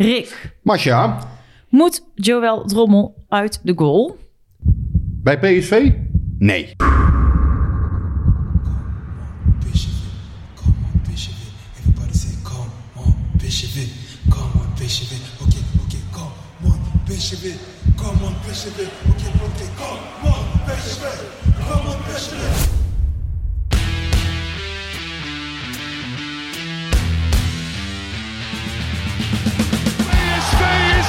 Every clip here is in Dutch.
Rick, Masja, moet Joël Drommel uit de goal? bij PSV? Nee. Come on, Bishop. Everybody say, come on, Bishop. Come on, Bishop. Okay, okay, come on, Bishop. Come on, Bishop.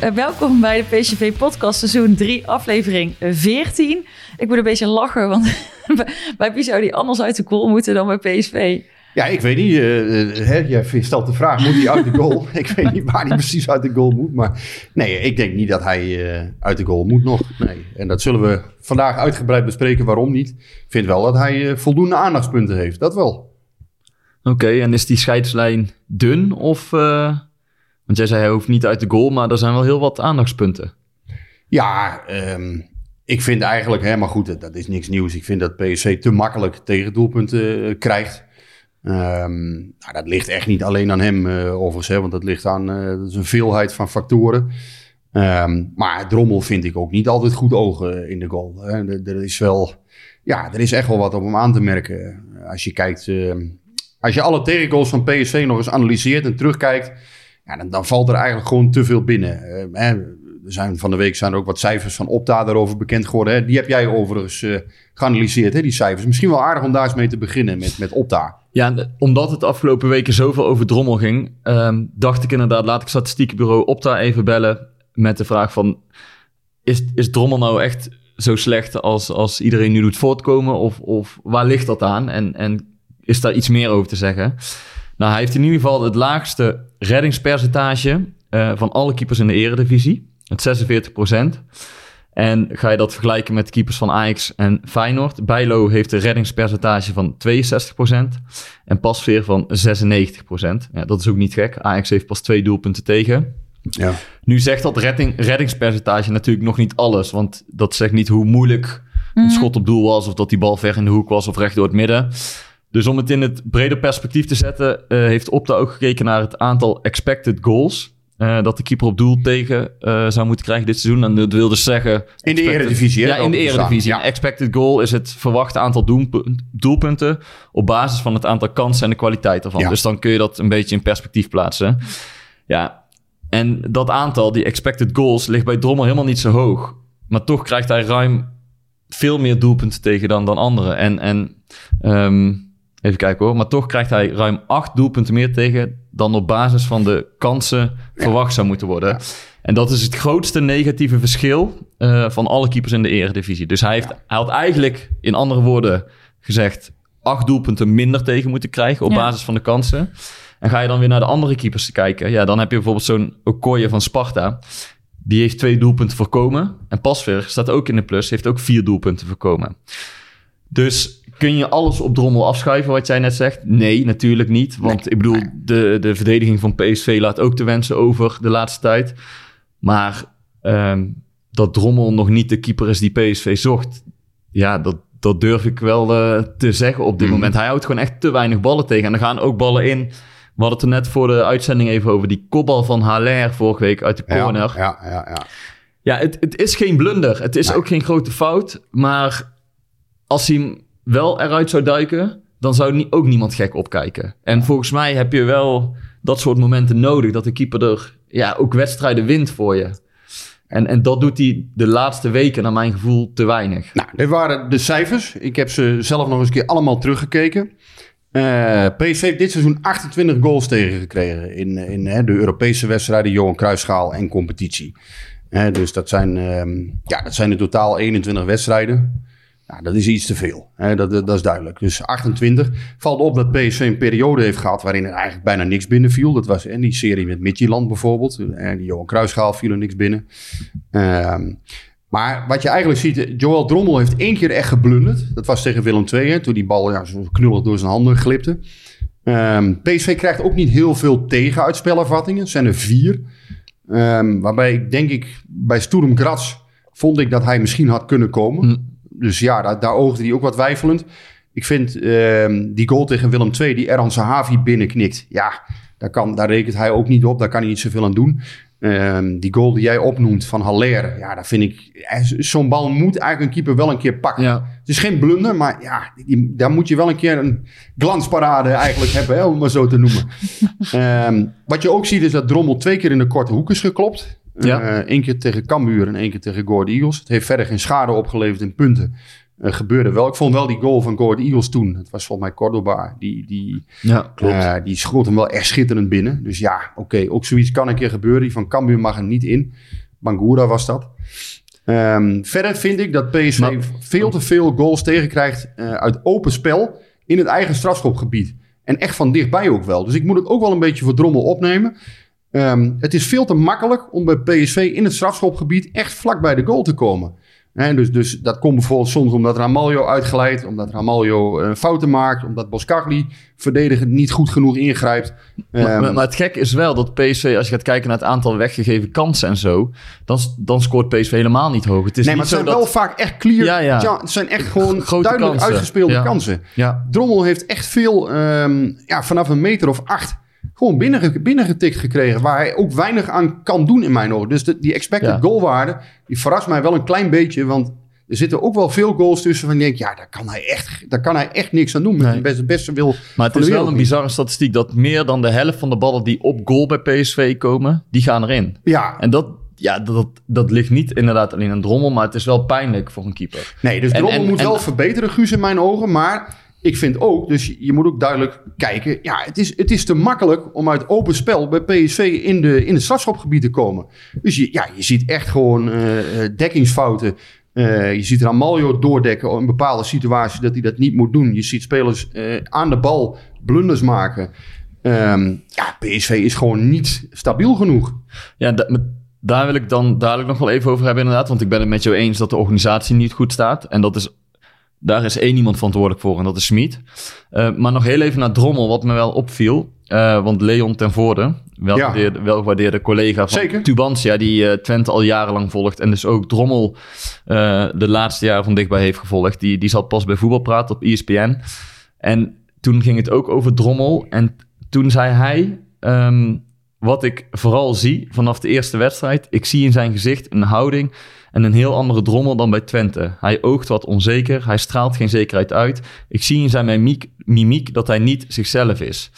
Welkom bij de PSV podcast seizoen 3 aflevering 14. Ik moet een beetje lachen, want bij wie zou die anders uit de goal moeten dan bij PSV? Ja, ik weet niet. eh, eh, hè, jij stelt de vraag, moet hij uit de goal? ik weet niet waar hij precies uit de goal moet. Maar nee, ik denk niet dat hij eh, uit de goal moet nog. Nee. En dat zullen we vandaag uitgebreid bespreken waarom niet. Ik vind wel dat hij eh, voldoende aandachtspunten heeft. Dat wel. Oké, en is die scheidslijn dun? Of, eh, want jij zei hij hoeft niet uit de goal, maar er zijn wel heel wat aandachtspunten. Ja, ehm, ik vind eigenlijk, hè, maar goed, dat, is niks nieuws. Ik vind dat PSV te makkelijk tegendoelpunten eh, krijgt. Ehm, nou, dat ligt echt niet alleen aan hem, eh, overigens, hè, want dat ligt aan eh, dat is een veelheid van factoren. Ehm, maar Drommel vind ik ook niet altijd goed ogen in de goal. Hè. Er, is wel, ja, er is echt wel wat op hem aan te merken. Als je kijkt, als je alle tegengoals van PSV nog eens analyseert en terugkijkt, ja, dan, valt er eigenlijk gewoon te veel binnen. Eh, hè, er zijn van de week zijn er ook wat cijfers van Opta daarover bekend geworden. Hè. Die heb jij overigens eh, geanalyseerd, hè, die cijfers. Misschien wel aardig om daar eens mee te beginnen met, met Opta. Ja, en omdat het afgelopen weken zoveel over Drommel ging, ehm, dacht ik inderdaad, laat ik statistiekenbureau Opta even bellen met de vraag van, is, is Drommel nou echt zo slecht als, als iedereen nu doet voortkomen? Of, of waar ligt dat aan? En, en is daar iets meer over te zeggen? Nou, hij heeft in ieder geval het laagste reddingspercentage eh, van alle keepers in de eredivisie. Het 46% En ga je dat vergelijken met de keepers van Ajax en Feyenoord. Bijlo heeft een reddingspercentage van 62% en Pasveer van 96% Ja, dat is ook niet gek. Ajax heeft pas twee doelpunten tegen. Ja. Nu zegt dat redding, reddingspercentage natuurlijk nog niet alles. Want dat zegt niet hoe moeilijk een schot op doel was... of dat die bal ver in de hoek was of recht door het midden. Dus om het in het brede perspectief te zetten... eh, heeft Opta ook gekeken naar het aantal expected goals... eh, dat de keeper op doel tegen eh, zou moeten krijgen dit seizoen. En dat wil dus zeggen... In de expected- eredivisie, hè, Ja, in de eredivisie. Ja. Expected goal is het verwachte aantal doelpu- doelpunten... op basis van het aantal kansen en de kwaliteit ervan. Ja. Dus dan kun je dat een beetje in perspectief plaatsen. Ja, en dat aantal, die expected goals, ligt bij Drommel helemaal niet zo hoog. Maar toch krijgt hij ruim veel meer doelpunten tegen dan, dan anderen. En, en ehm, even kijken hoor. Maar toch krijgt hij ruim acht doelpunten meer tegen dan op basis van de kansen verwacht zou moeten worden. En dat is het grootste negatieve verschil eh, van alle keepers in de eredivisie. Dus hij, heeft, hij had eigenlijk, in andere woorden gezegd, acht doelpunten minder tegen moeten krijgen op basis van de kansen. En ga je dan weer naar de andere keepers te kijken. Ja, dan heb je bijvoorbeeld zo'n Okoye van Sparta. Die heeft twee doelpunten voorkomen. En Pasveer staat ook in de plus. Heeft ook vier doelpunten voorkomen. Dus kun je alles op Drommel afschuiven wat jij net zegt? Nee, natuurlijk niet. Want ik bedoel, de, de verdediging van PSV laat ook te wensen over de laatste tijd. Maar ehm, dat Drommel nog niet de keeper is die PSV zocht... Ja, dat, dat durf ik wel eh, te zeggen op dit moment. Hij houdt gewoon echt te weinig ballen tegen. En er gaan ook ballen in... We hadden het er net voor de uitzending even over. Die kopbal van Haller vorige week uit de corner. Ja, ja, ja, ja. Ja, het, het is geen blunder. Het is Nee. ook geen grote fout. Maar als hij wel eruit zou duiken, dan zou ook niemand gek opkijken. En volgens mij heb je wel dat soort momenten nodig. Dat de keeper er ja, ook wedstrijden wint voor je. En, en dat doet hij de laatste weken, naar mijn gevoel, te weinig. Nou, dit waren de cijfers. Ik heb ze zelf nog eens een keer allemaal teruggekeken. Eh PSV heeft dit seizoen 28 goals tegengekregen in, in hè, de Europese wedstrijden, Johan Cruijffschaal en competitie. Hè, dus dat zijn, ehm, ja, dat zijn in totaal 21 wedstrijden. Nou, dat is iets te veel. Hè? Dat, dat, is duidelijk. Dus 28. Valt op dat PSV een periode heeft gehad waarin er eigenlijk bijna niks binnenviel. Dat was in die serie met Midtjylland bijvoorbeeld. En die Johan Cruijffschaal viel er niks binnen. Ehm, maar wat je eigenlijk ziet, Joel Drommel heeft één keer echt geblunderd. Dat was tegen Willem II, toen die bal ja, zo knullig door zijn handen glipte. Ehm, PSV krijgt ook niet heel veel tegenuitspelervattingen. Het zijn er vier. Ehm, waarbij ik denk ik bij Sturm Graz vond ik dat hij misschien had kunnen komen. Dus ja, daar, daar oogde hij ook wat weifelend. Ik vind ehm, die goal tegen Willem II, die Erhan Sahavi binnenknikt. Ja, daar, kan, daar rekent hij ook niet op. Daar kan hij niet zoveel aan doen. Ehm, die goal die jij opnoemt van Haller. Ja, daar vind ik... eh, Zo'n bal moet eigenlijk een keeper wel een keer pakken. Ja. Het is geen blunder, maar ja, die, daar moet je wel een keer een glansparade eigenlijk hebben, hè, om het maar zo te noemen. Ehm, wat je ook ziet is dat Drommel twee keer in de korte hoek is geklopt. Ja. Eén keer tegen Cambuur en één keer tegen Go Ahead Eagles. Het heeft verder geen schade opgeleverd in punten. Eh, gebeurde wel. Ik vond wel die goal van Go Ahead Eagles toen. Het was volgens mij Cordoba. Die, die, Ja, klopt. eh, die schoot hem wel echt schitterend binnen. Dus ja, oké, ook zoiets kan een keer gebeuren. Die van Cambuur mag er niet in. Bangura was dat. Ehm, verder vind ik dat PSV Maar- veel te veel goals tegenkrijgt eh, uit open spel in het eigen strafschopgebied. En echt van dichtbij ook wel. Dus ik moet het ook wel een beetje voor drommel opnemen. Ehm, het is veel te makkelijk om bij PSV in het strafschopgebied echt vlak bij de goal te komen. Dus, dus dat komt bijvoorbeeld soms omdat Ramaljo uitglijdt, omdat Ramaljo eh, fouten maakt, omdat Boskagli verdedigend niet goed genoeg ingrijpt. Maar, Ehm, maar, maar het gekke is wel dat PSV, als je gaat kijken naar het aantal weggegeven kansen en zo, dan, dan scoort PSV helemaal niet hoog. Het is nee, maar het zijn dat... wel vaak echt clear. Ja, ja. het zijn echt gewoon Grote duidelijk kansen. uitgespeelde Ja. kansen. Ja, Drommel heeft echt veel ehm, ja, vanaf een meter of acht gewoon binnen, binnengetikt gekregen. Waar hij ook weinig aan kan doen in mijn ogen. Dus de, die expected Ja. goalwaarde, die verrast mij wel een klein beetje. Want er zitten ook wel veel goals tussen van je denkt, ja, daar kan hij echt, daar kan hij echt niks aan doen. Met Nee. de beste, beste wil maar het is wel een niet. bizarre statistiek dat meer dan de helft van de ballen die op goal bij PSV komen, die gaan erin. Ja, En dat, ja, dat, dat ligt niet inderdaad alleen aan Drommel, maar het is wel pijnlijk voor een keeper. Nee, dus En- Drommel en- moet en- wel verbeteren, Guus, in mijn ogen. Maar ik vind ook, dus je- moet ook duidelijk kijken. Ja, het is, het is te makkelijk om uit open spel bij PSV in, de, in het strafschopgebied te komen. Dus je, ja, je ziet echt gewoon eh, eh, dekkingsfouten. Eh, je ziet Ramaljo doordekken in bepaalde situaties dat hij dat niet moet doen. Je ziet spelers aan de bal blunders maken. Ehm, ja, PSV is gewoon niet stabiel genoeg. Ja, daar wil ik dan dadelijk nog wel even over hebben inderdaad. Want ik ben het met jou eens dat de organisatie niet goed staat. En dat is, daar is één iemand verantwoordelijk voor en dat is Smit. Eh, maar nog heel even naar Drommel, wat me wel opviel. Eh, want Leon ten Voorde, welgewaardeerde, welgewaardeerde collega van Zeker. Tubantia... die eh, Twente al jarenlang volgt en dus ook Drommel de laatste jaren van dichtbij heeft gevolgd. Die, die zat pas bij Voetbalpraat op ESPN. En toen ging het ook over Drommel. En toen zei hij... ehm, wat ik vooral zie vanaf de eerste wedstrijd, ik zie in zijn gezicht een houding en een heel andere drommel dan bij Twente. Hij oogt wat onzeker, hij straalt geen zekerheid uit. Ik zie in zijn mimiek, mimiek dat hij niet zichzelf is.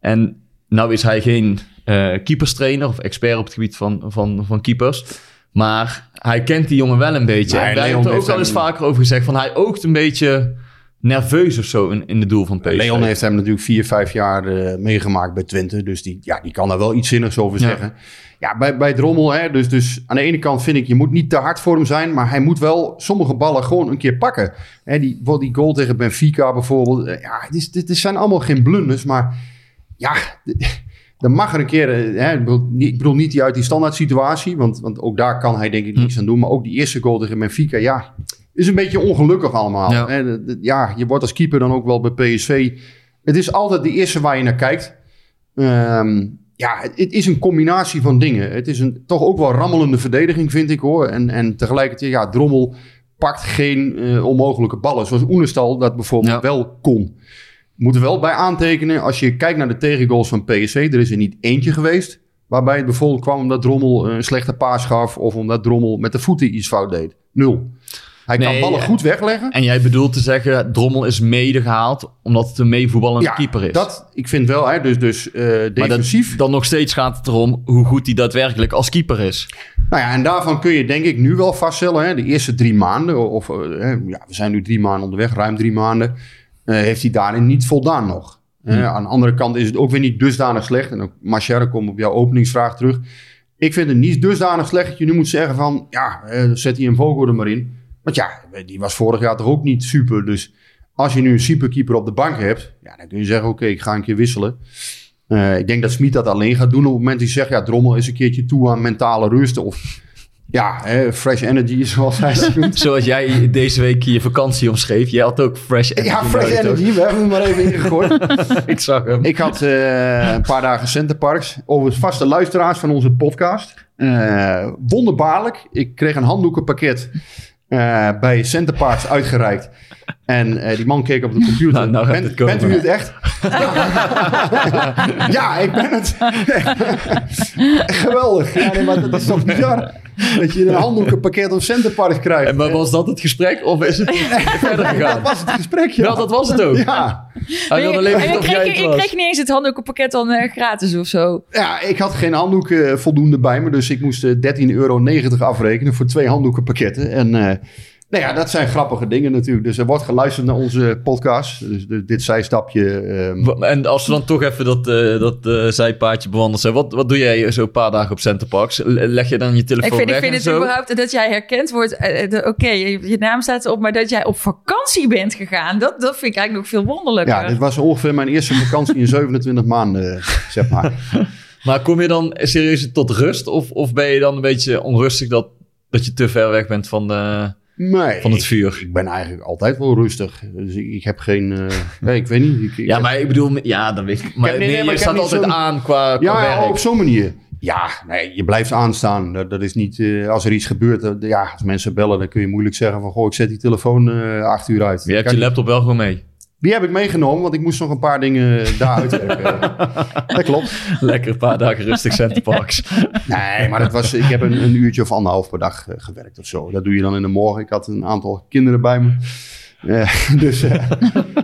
En nou is hij geen eh keeperstrainer of expert op het gebied van, van, van keepers. Maar hij kent die jongen wel een beetje. Nee, en wij hebben er ook al eens vaker over gezegd van hij oogt een beetje nerveus of zo in, in de doel van PSV. Leon heeft hem natuurlijk vier, vijf jaar eh, meegemaakt bij Twente. Dus die, ja, die kan daar wel iets zinnigs over Ja. zeggen. Ja, bij, bij Drommel, hè, dus, dus aan de ene kant vind ik, je moet niet te hard voor hem zijn. Maar hij moet wel sommige ballen gewoon een keer pakken. Hè, die, die goal tegen Benfica bijvoorbeeld. eh, Ja, het, is, dit dit zijn allemaal geen blunders. Maar ja, dan mag er een keer... eh, Hè, ik, bedoel, niet- ik bedoel niet die uit die standaard situatie. Want, want ook daar kan hij denk ik niks aan doen. Maar ook die eerste goal tegen Benfica, ja... Is een beetje ongelukkig allemaal. Ja. Hè, ja, je wordt als keeper dan ook wel bij PSV. Het is altijd de eerste waar je naar kijkt. Ehm, ja, het, het is een combinatie van dingen. Het is een toch ook wel rammelende verdediging, vind ik hoor. En, en tegelijkertijd, ja, Drommel pakt geen eh, onmogelijke ballen. Zoals Oenestal dat bijvoorbeeld Ja. wel kon. Moet er wel bij aantekenen, als je kijkt naar de tegengoals van PSV, er is er niet eentje geweest. Waarbij het bijvoorbeeld kwam omdat Drommel een slechte paas gaf. Of omdat Drommel met de voeten iets fout deed. Nul. Hij kan ballen ja. goed wegleggen. En jij bedoelt te zeggen, Drommel is mede gehaald omdat het een meevoetballende keeper is. Dat, ik vind wel, hè, dus, dus eh, dat- defensief. dan nog steeds gaat het erom hoe goed hij daadwerkelijk als keeper is. Nou ja, en daarvan kun je denk ik nu wel vaststellen, hè, de eerste drie maanden, of eh, ja, we zijn nu drie maanden onderweg, ruim drie maanden, eh, heeft hij daarin niet voldaan nog. Eh, aan de andere kant is het ook weer niet dusdanig slecht. En ook Marcher, kom op jouw openingsvraag terug. Ik vind het niet dusdanig slecht dat je nu moet zeggen van, ja, eh, zet hij een Vogel er maar in. Want ja, die was vorig jaar toch ook niet super. Dus als je nu een superkeeper op de bank hebt, ja, dan kun je zeggen, oké, ik ga een keer wisselen. Eh, ik denk dat Smit dat alleen gaat doen op het moment dat hij zegt, ja, Drommel is een keertje toe aan mentale rust. Of ja, hè, fresh energy zoals hij het noemt. Zoals jij deze week je vakantie omschreef. Jij had ook fresh energy. Ja, fresh energy, we hebben hem maar even ingegooid. Ik zag hem. Ik had eh, een paar dagen Centerparks. Over vaste luisteraars van onze podcast. Eh, wonderbaarlijk. Ik kreeg een handdoekenpakket bij Centerparks uitgereikt. En eh, die man keek op de computer. Nou, nou bent, het komen. bent u het echt? ja, ik ben het. Geweldig. Ja, nee, maar dat is toch bizar? Dat je een handdoekenpakket op Centerparks krijgt. En maar was dat het gesprek of is het verder dat gegaan? was het gesprek, ja. Ja, dat was het ook. Ja. Hij wilde alleen of kreeg, kreeg niet eens het handdoekenpakket dan eh, gratis of zo. Ja, ik had geen handdoeken voldoende bij me. Dus ik moest eh, 13,90 euro afrekenen voor twee handdoekenpakketten. En eh, nou ja, dat zijn grappige dingen natuurlijk. Dus er wordt geluisterd naar onze podcast. Dus dit zijstapje. ehm, En als we dan toch even dat, eh, dat eh, zijpaadje bewandeld zijn. Wat, wat doe jij zo een paar dagen op Centerparks? Le- Leg je dan je telefoon Ik vind, ik vind en het zo? überhaupt dat jij herkend wordt. eh, Oké, je, je naam staat erop, maar dat jij op vakantie bent gegaan, dat, dat vind ik eigenlijk nog veel wonderlijker. ja, dit was ongeveer mijn eerste vakantie in 27 maanden, eh, zeg maar. Maar kom je dan serieus tot rust? Of, of ben je dan een beetje onrustig dat, dat je te ver weg bent van, de, Nee, van het ik, vuur? ik ben eigenlijk altijd wel rustig. Dus ik, ik heb geen... eh, nee, ik weet niet. Ik, ik Ja, heb- maar ik bedoel, ja, dan weet ik. Maar, nee, nee, nee, maar je staat altijd aan qua, qua Ja, werk. op zo'n manier. Ja, nee, je blijft aanstaan. Dat, dat is niet, eh, als er iets gebeurt, ja, als mensen bellen, dan kun je moeilijk zeggen van, goh, ik zet die telefoon eh, acht uur uit. Je hebt je laptop wel gewoon mee. Die heb ik meegenomen, want ik moest nog een paar dingen daar uitwerken. dat klopt. Lekker een paar dagen rustig Centerparks. Nee, maar dat was, ik heb een, een uurtje of anderhalf per dag eh, gewerkt of zo. Dat doe je dan in de morgen. Ik had een aantal kinderen bij me. Eh, dus eh,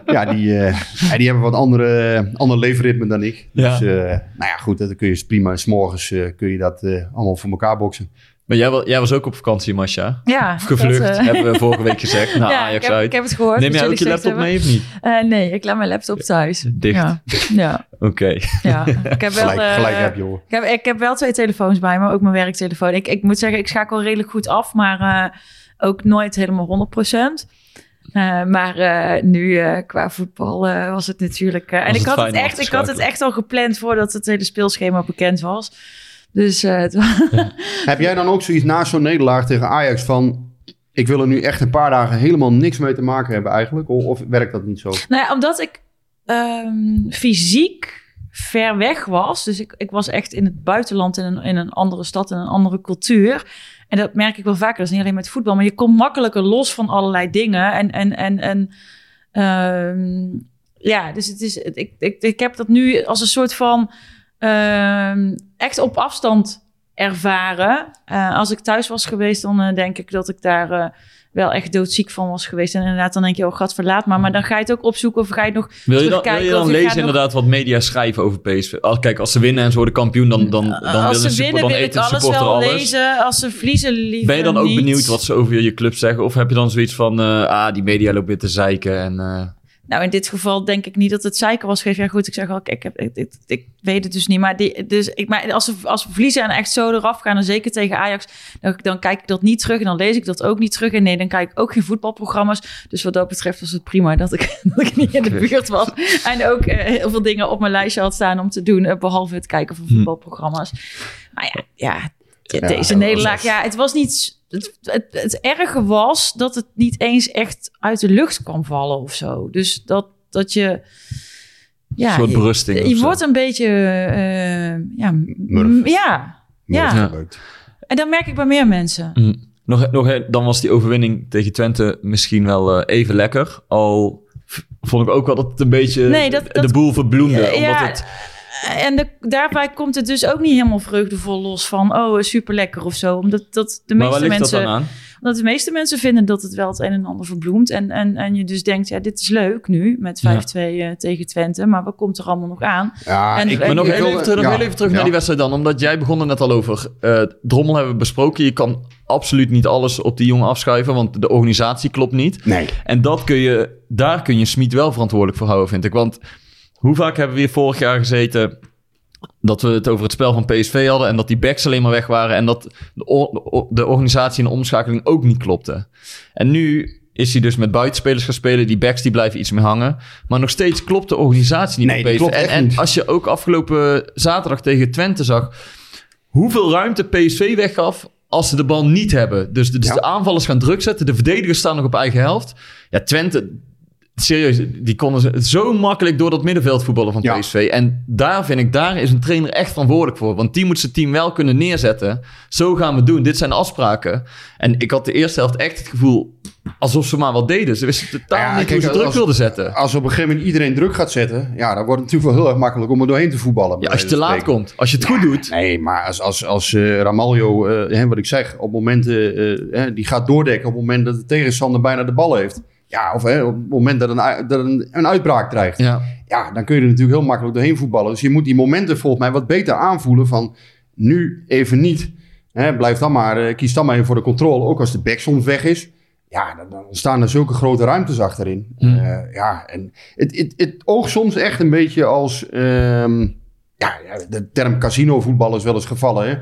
ja, die, eh, ja, die hebben wat andere, ander leefritme dan ik. Ja. Dus eh, nou ja, goed, dat kun je prima. S'morgens eh kun je dat allemaal voor elkaar boksen. Maar jij, jij was ook op vakantie, Masha. Ja, Of gevlucht, dat, eh, hebben we vorige week gezegd. Nou, ja, Ajax ik heb, uit. ik heb het gehoord. Neem jij ook je laptop hebben. mee of niet? Eh, nee, ik laat mijn laptop thuis. Dicht. Ja, ja, Oké. ja. Ik heb wel, Gelijk, eh, gelijk heb je hoor. Ik heb, ik heb wel twee telefoons bij me, ook mijn werktelefoon. Ik, ik moet zeggen, ik schakel redelijk goed af, maar eh, ook nooit helemaal 100%. Eh, maar eh, nu eh, qua voetbal was het natuurlijk. en ik het had het, echt, ik had het echt al gepland voordat het hele speelschema bekend was. Dus eh, het Heb jij dan ook zoiets na zo'n nederlaag tegen Ajax van... Ik wil er nu echt een paar dagen helemaal niks mee te maken hebben eigenlijk? Of, of werkt dat niet zo? Nou ja, omdat ik ehm, fysiek ver weg was. Dus ik, ik was echt in het buitenland, in een, in een andere stad, in een andere cultuur. En dat merk ik wel vaker. Dat is niet alleen met voetbal. Maar je komt makkelijker los van allerlei dingen. En, en, en, en ehm, ja, dus het is, ik, ik, ik heb dat nu als een soort van echt op afstand ervaren. Eh, als ik thuis was geweest, dan eh, denk ik dat ik daar eh, wel echt doodziek van was geweest. En inderdaad, dan denk je, oh god, verlaat maar. Maar dan ga je het ook opzoeken of ga je het nog Wil je dan, wil je dan of je lezen gaat nog- inderdaad wat media schrijven over PSV? Als, kijk, als ze winnen en ze worden kampioen, dan, dan, dan, als ze winnen dan wil ik alles wel alles. lezen. Als ze verliezen liever Ben je dan ook niet. benieuwd wat ze over je club zeggen? Of heb je dan zoiets van, ah, die media loopt weer te zeiken en... Nou, in dit geval denk ik niet dat het zeiken was geweest. Ja, goed, ik zeg al, ik, ik, heb, ik, ik, ik weet het dus niet. Maar, die, dus ik, maar als, ze, als we verliezen en echt zo eraf gaan, en zeker tegen Ajax, dan, dan kijk ik dat niet terug. En dan lees ik dat ook niet terug. En nee, dan kijk ik ook geen voetbalprogramma's. Dus wat dat betreft was het prima dat ik, dat ik niet in de buurt was. En ook eh, heel veel dingen op mijn lijstje had staan om te doen, eh, behalve het kijken van voetbalprogramma's. Maar ja, ja, Ja, deze nederlaag, ja, het was niet... Het, het, het erge was dat het niet eens echt uit de lucht kwam vallen of zo. Dus dat, dat je... Ja, een soort je- berusting. je, of zo. wordt een beetje... eh, ja, Murf. ja, ja. En dat merk ik bij meer mensen. Mm. Nog, nog, dan was die overwinning tegen Twente misschien wel eh, even lekker. Al vond ik ook wel dat het een beetje Nee, dat- de dat- boel verbloemde. Ja, omdat ja. het, En de, daarbij komt het dus ook niet helemaal vreugdevol los van... oh, super lekker of zo. Omdat dat de maar waar meeste ligt mensen... dat dan aan? Omdat de meeste mensen vinden dat het wel het een en ander verbloemt. En, en, en je dus denkt, ja, dit is leuk nu met 5-2 eh, tegen Twente. Maar wat komt er allemaal nog aan? Ja, En- ik, en- Maar nog heel even, terug- nog ja, heel even terug ja. naar die wedstrijd dan. Omdat jij begon er net al over. eh, Drommel hebben we besproken. Je kan absoluut niet alles op die jongen afschuiven. Want de organisatie klopt niet. Nee. En dat kun je, daar kun je Smit wel verantwoordelijk voor houden, vind ik. Want hoe vaak hebben we hier vorig jaar gezeten dat we het over het spel van PSV hadden en dat die backs alleen maar weg waren en dat de, de organisatie en de omschakeling ook niet klopte. En nu is hij dus met buitenspelers gaan spelen. Die backs die blijven iets meer hangen. Maar nog steeds klopt de organisatie niet Nee, PSV. klopt En, en als je ook afgelopen zaterdag tegen Twente zag... hoeveel ruimte PSV weggaf als ze de bal niet hebben. Dus, de, dus Ja. de aanvallers gaan druk zetten. De verdedigers staan nog op eigen helft. Ja, Twente... Serieus, die konden ze zo makkelijk door dat middenveld voetballen van Ja. PSV. En daar vind ik, daar is een trainer echt verantwoordelijk voor. Want die moet zijn team wel kunnen neerzetten. Zo gaan we doen. Dit zijn de afspraken. En ik had de eerste helft echt het gevoel alsof ze maar wat deden. Ze wisten totaal Ja, niet kijk, hoe ze druk als- wilden zetten. Als op een gegeven moment iedereen druk gaat zetten, ja, dan wordt het natuurlijk wel heel erg makkelijk om er doorheen te voetballen. Ja, als je te laat komt. Als je het goed doet. Nee, maar als, als, als eh, Ramaljo, eh, hè, wat ik zeg, op momenten, hè, die gaat doordekken op het moment dat de tegenstander bijna de bal heeft. Ja, of hè, op het moment dat een, dat een, een uitbraak dreigt. Ja. Ja, dan kun je er natuurlijk heel makkelijk doorheen voetballen. Dus je moet die momenten volgens mij wat beter aanvoelen van nu even niet. Hè, blijf dan maar, eh, kies dan maar even voor de controle. Ook als de back soms weg is. Ja, dan, dan staan er zulke grote ruimtes achterin. Hmm. Eh, ja, en het, het, het oogt soms echt een beetje als... ehm, ja, de term casino voetbal is wel eens gevallen. Hè?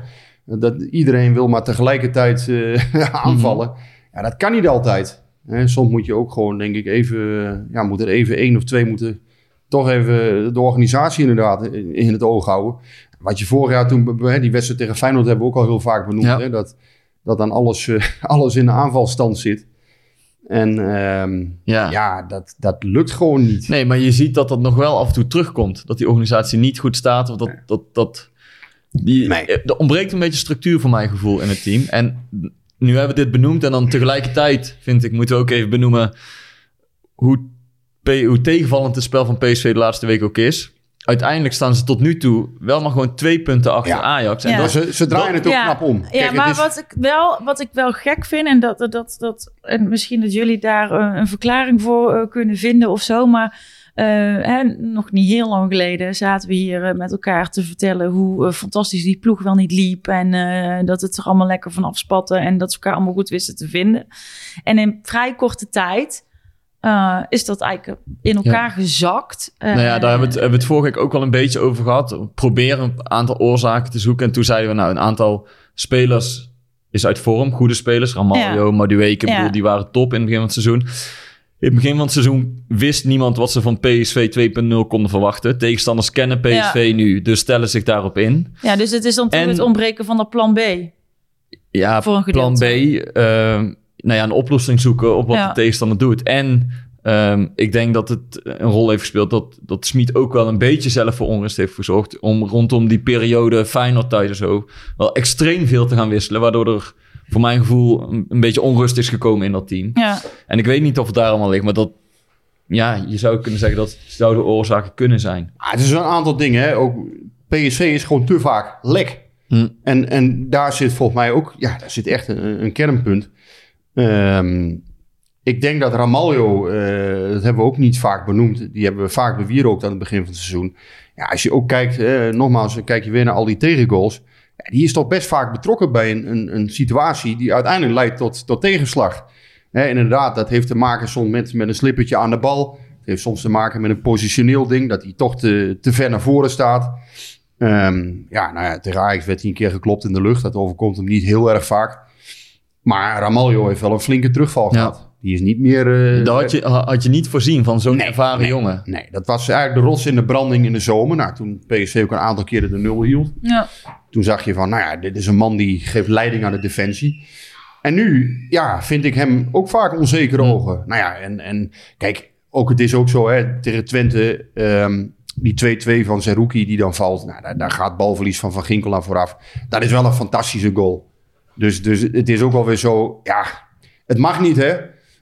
Dat iedereen wil maar tegelijkertijd eh, aanvallen. Ja, dat kan niet altijd. Hè? Soms moet je ook gewoon, denk ik, even... eh, Ja, moet er even één of twee moeten... Toch even de organisatie inderdaad in het oog houden. Wat je vorig jaar toen... Die wedstrijd tegen Feyenoord hebben we ook al heel vaak benoemd. Ja. Hè? Dat, dat dan alles, eh, alles in de aanvalstand zit. En ehm, Ja. ja, dat, dat lukt gewoon niet. Nee, maar je ziet dat dat nog wel af en toe terugkomt. Dat die organisatie niet goed staat. Of dat... dat, dat die, Nee. eh, Er ontbreekt een beetje structuur voor mijn gevoel in het team. En nu hebben we dit benoemd. En dan tegelijkertijd, vind ik, moeten we ook even benoemen... hoe, hoe tegenvallend het spel van PSV de laatste week ook is. Uiteindelijk staan ze tot nu toe wel maar gewoon twee punten achter Ja. Ajax. En Ja. dat, ze, ze draaien het ook knap om. Ja, Kijk, maar is- wat, ik wel, wat ik wel gek vind, en, dat, dat, dat, en misschien dat jullie daar eh, een verklaring voor eh, kunnen vinden of zo, maar eh, hè, nog niet heel lang geleden zaten we hier eh, met elkaar te vertellen hoe eh, fantastisch die ploeg wel niet liep en eh, dat het er allemaal lekker van afspatte en dat ze elkaar allemaal goed wisten te vinden. En in vrij korte tijd eh, is dat eigenlijk in elkaar gezakt. Nou ja, daar hebben we, het, hebben we het vorige week ook wel een beetje over gehad. Proberen een aantal oorzaken te zoeken. En toen zeiden we, nou, een aantal spelers is uit vorm. Goede spelers. Ramaljo, Madueke, Ja. bedoel, die waren top in het begin van het seizoen. In het begin van het seizoen wist niemand wat ze van PSV 2.0 konden verwachten. Tegenstanders kennen PSV nu, dus stellen zich daarop in. Ja, dus het is dan En- het ontbreken van dat plan B. Ja, Voor een plan B. ehm, nou ja, een oplossing zoeken op wat Ja. de tegenstander doet. En ehm, ik denk dat het een rol heeft gespeeld dat, dat Smit ook wel een beetje zelf voor onrust heeft gezorgd. Om rondom die periode Feyenoord thuis en zo wel extreem veel te gaan wisselen. Waardoor er voor mijn gevoel een, een beetje onrust is gekomen in dat team. Ja, En ik weet niet of het daar allemaal ligt, maar dat... Ja, je zou kunnen zeggen dat zouden oorzaken kunnen zijn. Ah, het is een aantal dingen. Hè. Ook PSV is gewoon te vaak lek. Hm. En, en daar zit volgens mij ook, ja, daar zit echt een, een kernpunt. Ehm, ik denk dat Ramaljo, eh, dat hebben we ook niet vaak benoemd. Die hebben we vaak bewierookt aan het begin van het seizoen. Ja, als je ook kijkt, eh, nogmaals, kijk je weer naar al die tegengoals. Die is toch best vaak betrokken bij een, een, een situatie die uiteindelijk leidt tot, tot tegenslag. Inderdaad, dat heeft te maken soms met, met een slippertje aan de bal. Het heeft soms te maken met een positioneel ding, dat hij toch te, te ver naar voren staat. Ehm, ja, nou ja, tegen Ajax werd hij een keer geklopt in de lucht. Dat overkomt hem niet heel erg vaak. Maar Ramaljo heeft wel een flinke terugval Ja. gehad. Die is niet meer... eh, Dat had je, had je niet voorzien van zo'n Nee, ervaren nee. jongen. Nee, dat was eigenlijk de rots in de branding in de zomer. Nou, toen PSV ook een aantal keren de nul hield. ja. Toen zag je van, nou ja, dit is een man die geeft leiding aan de defensie. En nu, ja, vind ik hem ook vaak onzekere Hm. ogen. Nou ja, en, en kijk, ook het is ook zo, hè, tegen Twente, ehm, die 2-2 van Zerouki die dan valt. Nou, daar, daar gaat balverlies van Van Ginkel aan vooraf. Dat is wel een fantastische goal. Dus, dus het is ook alweer zo, ja, het mag niet, hè.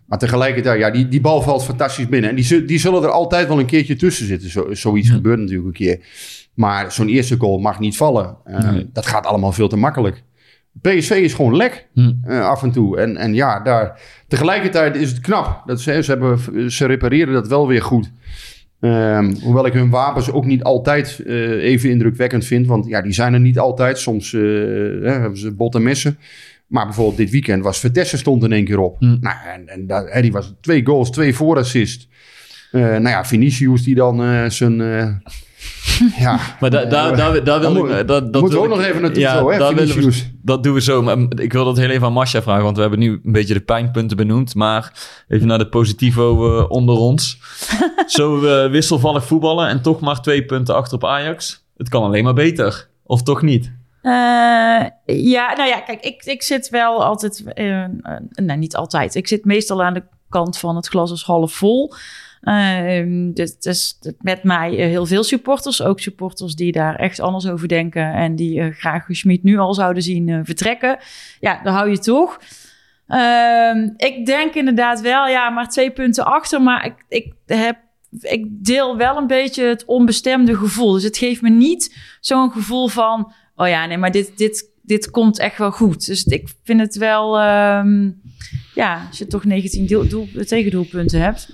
Maar tegelijkertijd, ja, die, die bal valt fantastisch binnen. En die, die zullen er altijd wel een keertje tussen zitten. Zo, zoiets gebeurt natuurlijk een keer. Maar zo'n eerste goal mag niet vallen. Eh, Nee. Dat gaat allemaal veel te makkelijk. PSV is gewoon lek Hm. eh, af en toe. En, en ja, daar, tegelijkertijd is het knap. Dat ze, ze, hebben, ze repareren dat wel weer goed. Ehm, hoewel ik hun wapens ook niet altijd eh, even indrukwekkend vind. Want ja, die zijn er niet altijd. Soms hebben ze botte messen. Maar bijvoorbeeld dit weekend was Vitesse stond in één keer op. Hm. Nou, en, en die was twee goals, twee voorassist. Eh nou ja, Vinicius die dan eh, zijn, eh, Ja, Maar da, daar daar, daar wil ik... moet- Dat, dat moeten we ook ik- nog even naartoe Ja, zo, hè, we, Vinicius. dat doen we zo. Maar ik wil dat heel even aan Masha vragen, want we hebben nu een beetje de pijnpunten benoemd. Maar even naar de positivo onder ons. zo wisselvallig voetballen en toch maar twee punten achter op Ajax. Het kan alleen maar beter. Of toch niet? Eh, ja, nou ja, kijk, ik, ik zit wel altijd, eh, nee, niet altijd. Ik zit meestal aan de kant van het glas is half vol. Ehm, dus, dus met mij heel veel supporters, ook supporters die daar echt anders over denken en die graag Schmid nu al zouden zien vertrekken. Ja, daar hou je toch. Ehm, ik denk inderdaad wel, ja, maar twee punten achter, maar ik, ik heb ik deel wel een beetje het onbestemde gevoel. Dus het geeft me niet zo'n gevoel van, oh ja, nee, maar dit, dit, dit komt echt wel goed. Dus ik vind het wel, ehm, ja, als je toch 19 doel, doel, tegendoelpunten hebt.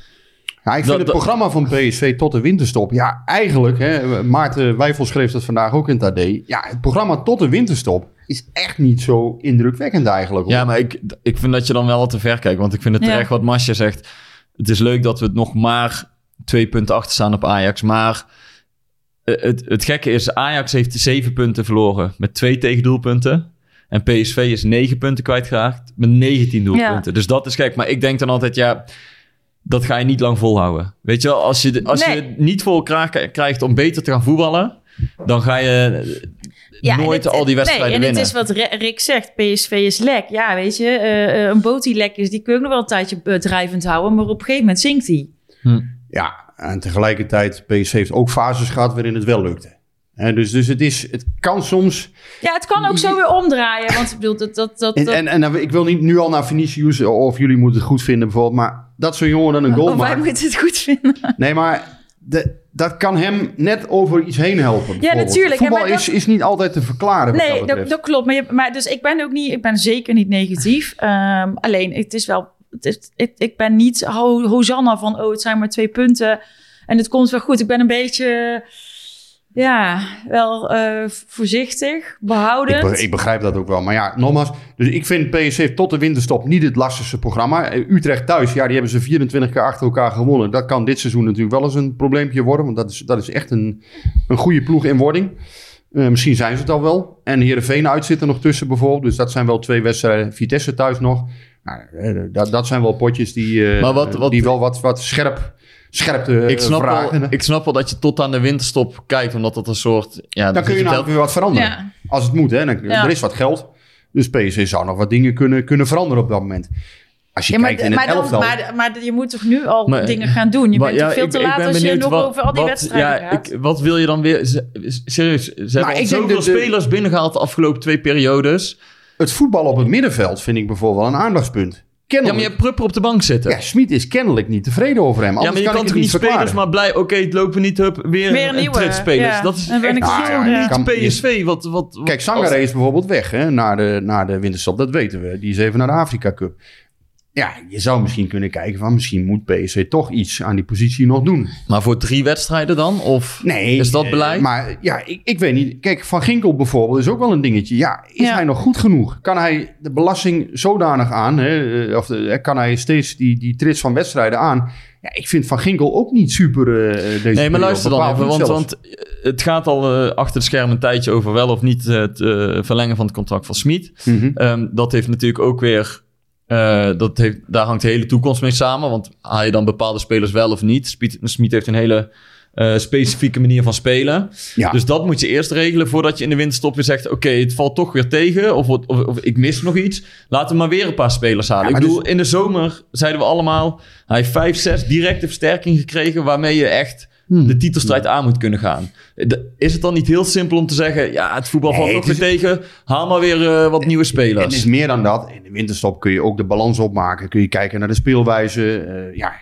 Ja, ik vind Dat- het programma van PSV tot de winterstop. Ja, eigenlijk, hè, Maarten Wijfel schreef dat vandaag ook in het AD. Ja, het programma tot de winterstop is echt niet zo indrukwekkend eigenlijk. hoor. Ja, maar ik, ik vind dat je dan wel wat te ver kijkt. Want ik vind het Ja. terecht wat Masja zegt. Het is leuk dat we het nog maar twee punten achter staan op Ajax. Maar het, het gekke is, Ajax heeft zeven punten verloren met twee tegendoelpunten. En PSV is negen punten kwijtgeraakt met 19 doelpunten. Dus dat is gek. Maar ik denk dan altijd, ja, dat ga je niet lang volhouden. Weet je wel, als je, als je het niet voor elkaar krijgt om beter te gaan voetballen... dan ga je eh, nooit het- al die wedstrijden nee, en winnen. het is wat Ri- Rick zegt, PSV is lek. Ja, weet je, eh, eh, een boot die lek is, die kun je ook nog wel een tijdje eh, drijvend houden. Maar op een gegeven moment zinkt die. Ja, en tegelijkertijd, PSV heeft ook fases gehad waarin het wel lukte. Dus, dus het, is, het kan soms... Ja, het kan ook zo weer omdraaien. Want ik bedoel, dat... dat, dat, En, dat en, en dan- ik wil niet nu al naar Vinicius of jullie moeten het goed vinden bijvoorbeeld. Maar dat zo'n jongen dan een goal of wij maakt. moeten het goed vinden. Nee, maar de, dat kan hem net over iets heen helpen. bijvoorbeeld. natuurlijk, Voetbal dat- is, is niet altijd te verklaren. Nee, dat klopt. Maar, je, maar dus ik ben ook niet, ik ben zeker niet negatief. Ehm, alleen, het is wel, het is, ik, ik ben niet ho, Hosanna van, oh, het zijn maar twee punten en het komt wel goed. Ik ben een beetje, ja, wel eh, voorzichtig, behoudend. Ik, be- ik begrijp dat ook wel. Maar ja, nogmaals. Dus ik vind PSV tot de winterstop niet het lastigste programma. Eh, Utrecht thuis, ja, die hebben ze 24 keer achter elkaar gewonnen. Dat kan dit seizoen natuurlijk wel eens een probleempje worden. Want dat is, dat is echt een, een goede ploeg in wording. Eh, misschien zijn ze het al wel. En Heerenveen uit zit er nog tussen bijvoorbeeld. Dus dat zijn wel twee wedstrijden. Vitesse thuis nog. Nou, eh, dat, dat zijn wel potjes die, eh, Maar wat- wat- die wel wat, wat scherp, scherpte ik, snap vragen. wel, ik snap wel dat je tot aan de winterstop kijkt, omdat dat een soort... Ja, Dan kun je namelijk weer wat veranderen. Ja. Als het moet, hè. Dan, Ja. Er is wat geld. Dus PSV zou nog wat dingen kunnen, kunnen veranderen op dat moment. Als je Ja, maar, kijkt in het dan, elftal... maar, maar je moet toch nu al Maar- dingen gaan doen? Je Maar bent ja, toch veel ik- te ik laat ben als je nog wat- over al die wat- wedstrijden ja, gaat. ik, wat wil je dan weer... Serieus, ze hebben al ik denk zoveel dat de- spelers binnengehaald de afgelopen twee periodes. Het voetbal op het middenveld vind ik bijvoorbeeld wel een aandachtspunt. Ja, maar je hebt Prupper op de bank zitten. Ja, Smit is kennelijk niet tevreden over hem. Ja, Anders maar je kan, toch niet spelers verklaren. maar blij... Oké, het lopen niet, hup, weer, Weer een een nieuwe, tritsspelers. ja. Dat is echt ik Ah, zo- ja, ja. niet kan- PSV. Wat, wat, wat, Kijk, Sangare is bijvoorbeeld weg hè, naar, de, naar de winterstop. Dat weten we. Die is even naar de Afrika Cup. Ja, je zou misschien kunnen kijken van... misschien moet PSV toch iets aan die positie nog doen. Maar voor drie wedstrijden dan? Of Nee. is dat eh, beleid? maar ja, ik, ik weet niet. Kijk, Van Ginkel bijvoorbeeld is ook wel een dingetje. Ja, is Ja. hij nog goed genoeg? Kan hij de belasting zodanig aan? Hè, eh, of de, kan hij steeds die, die trits van wedstrijden aan? Ja, ik vind Van Ginkel ook niet super eh, deze Nee, maar periode. luister dan even, want, want eh, het gaat al eh, achter de schermen een tijdje over wel of niet het eh, verlengen van het contract van Smit. Mhm. Ehm, dat heeft natuurlijk ook weer, eh, dat heeft, daar hangt de hele toekomst mee samen, want haal je dan bepaalde spelers wel of niet? Smit, heeft een hele eh, specifieke manier van spelen. Ja. Dus dat moet je eerst regelen voordat je in de winterstop weer zegt, oké, het valt toch weer tegen of, of, of ik mis nog iets. Laten we maar weer een paar spelers halen. Ja, ik maar bedoel, dus- in de zomer zeiden we allemaal, hij heeft vijf, zes directe versterking gekregen waarmee je echt Hmm. de titelstrijd aan moet kunnen gaan. Is het dan niet heel simpel om te zeggen... ja, het voetbal valt Nee, weer tegen... haal maar weer eh, wat nieuwe Het is spelers. meer dan dat. In de winterstop kun je ook de balans opmaken. Kun je kijken naar de speelwijze. Eh, ja,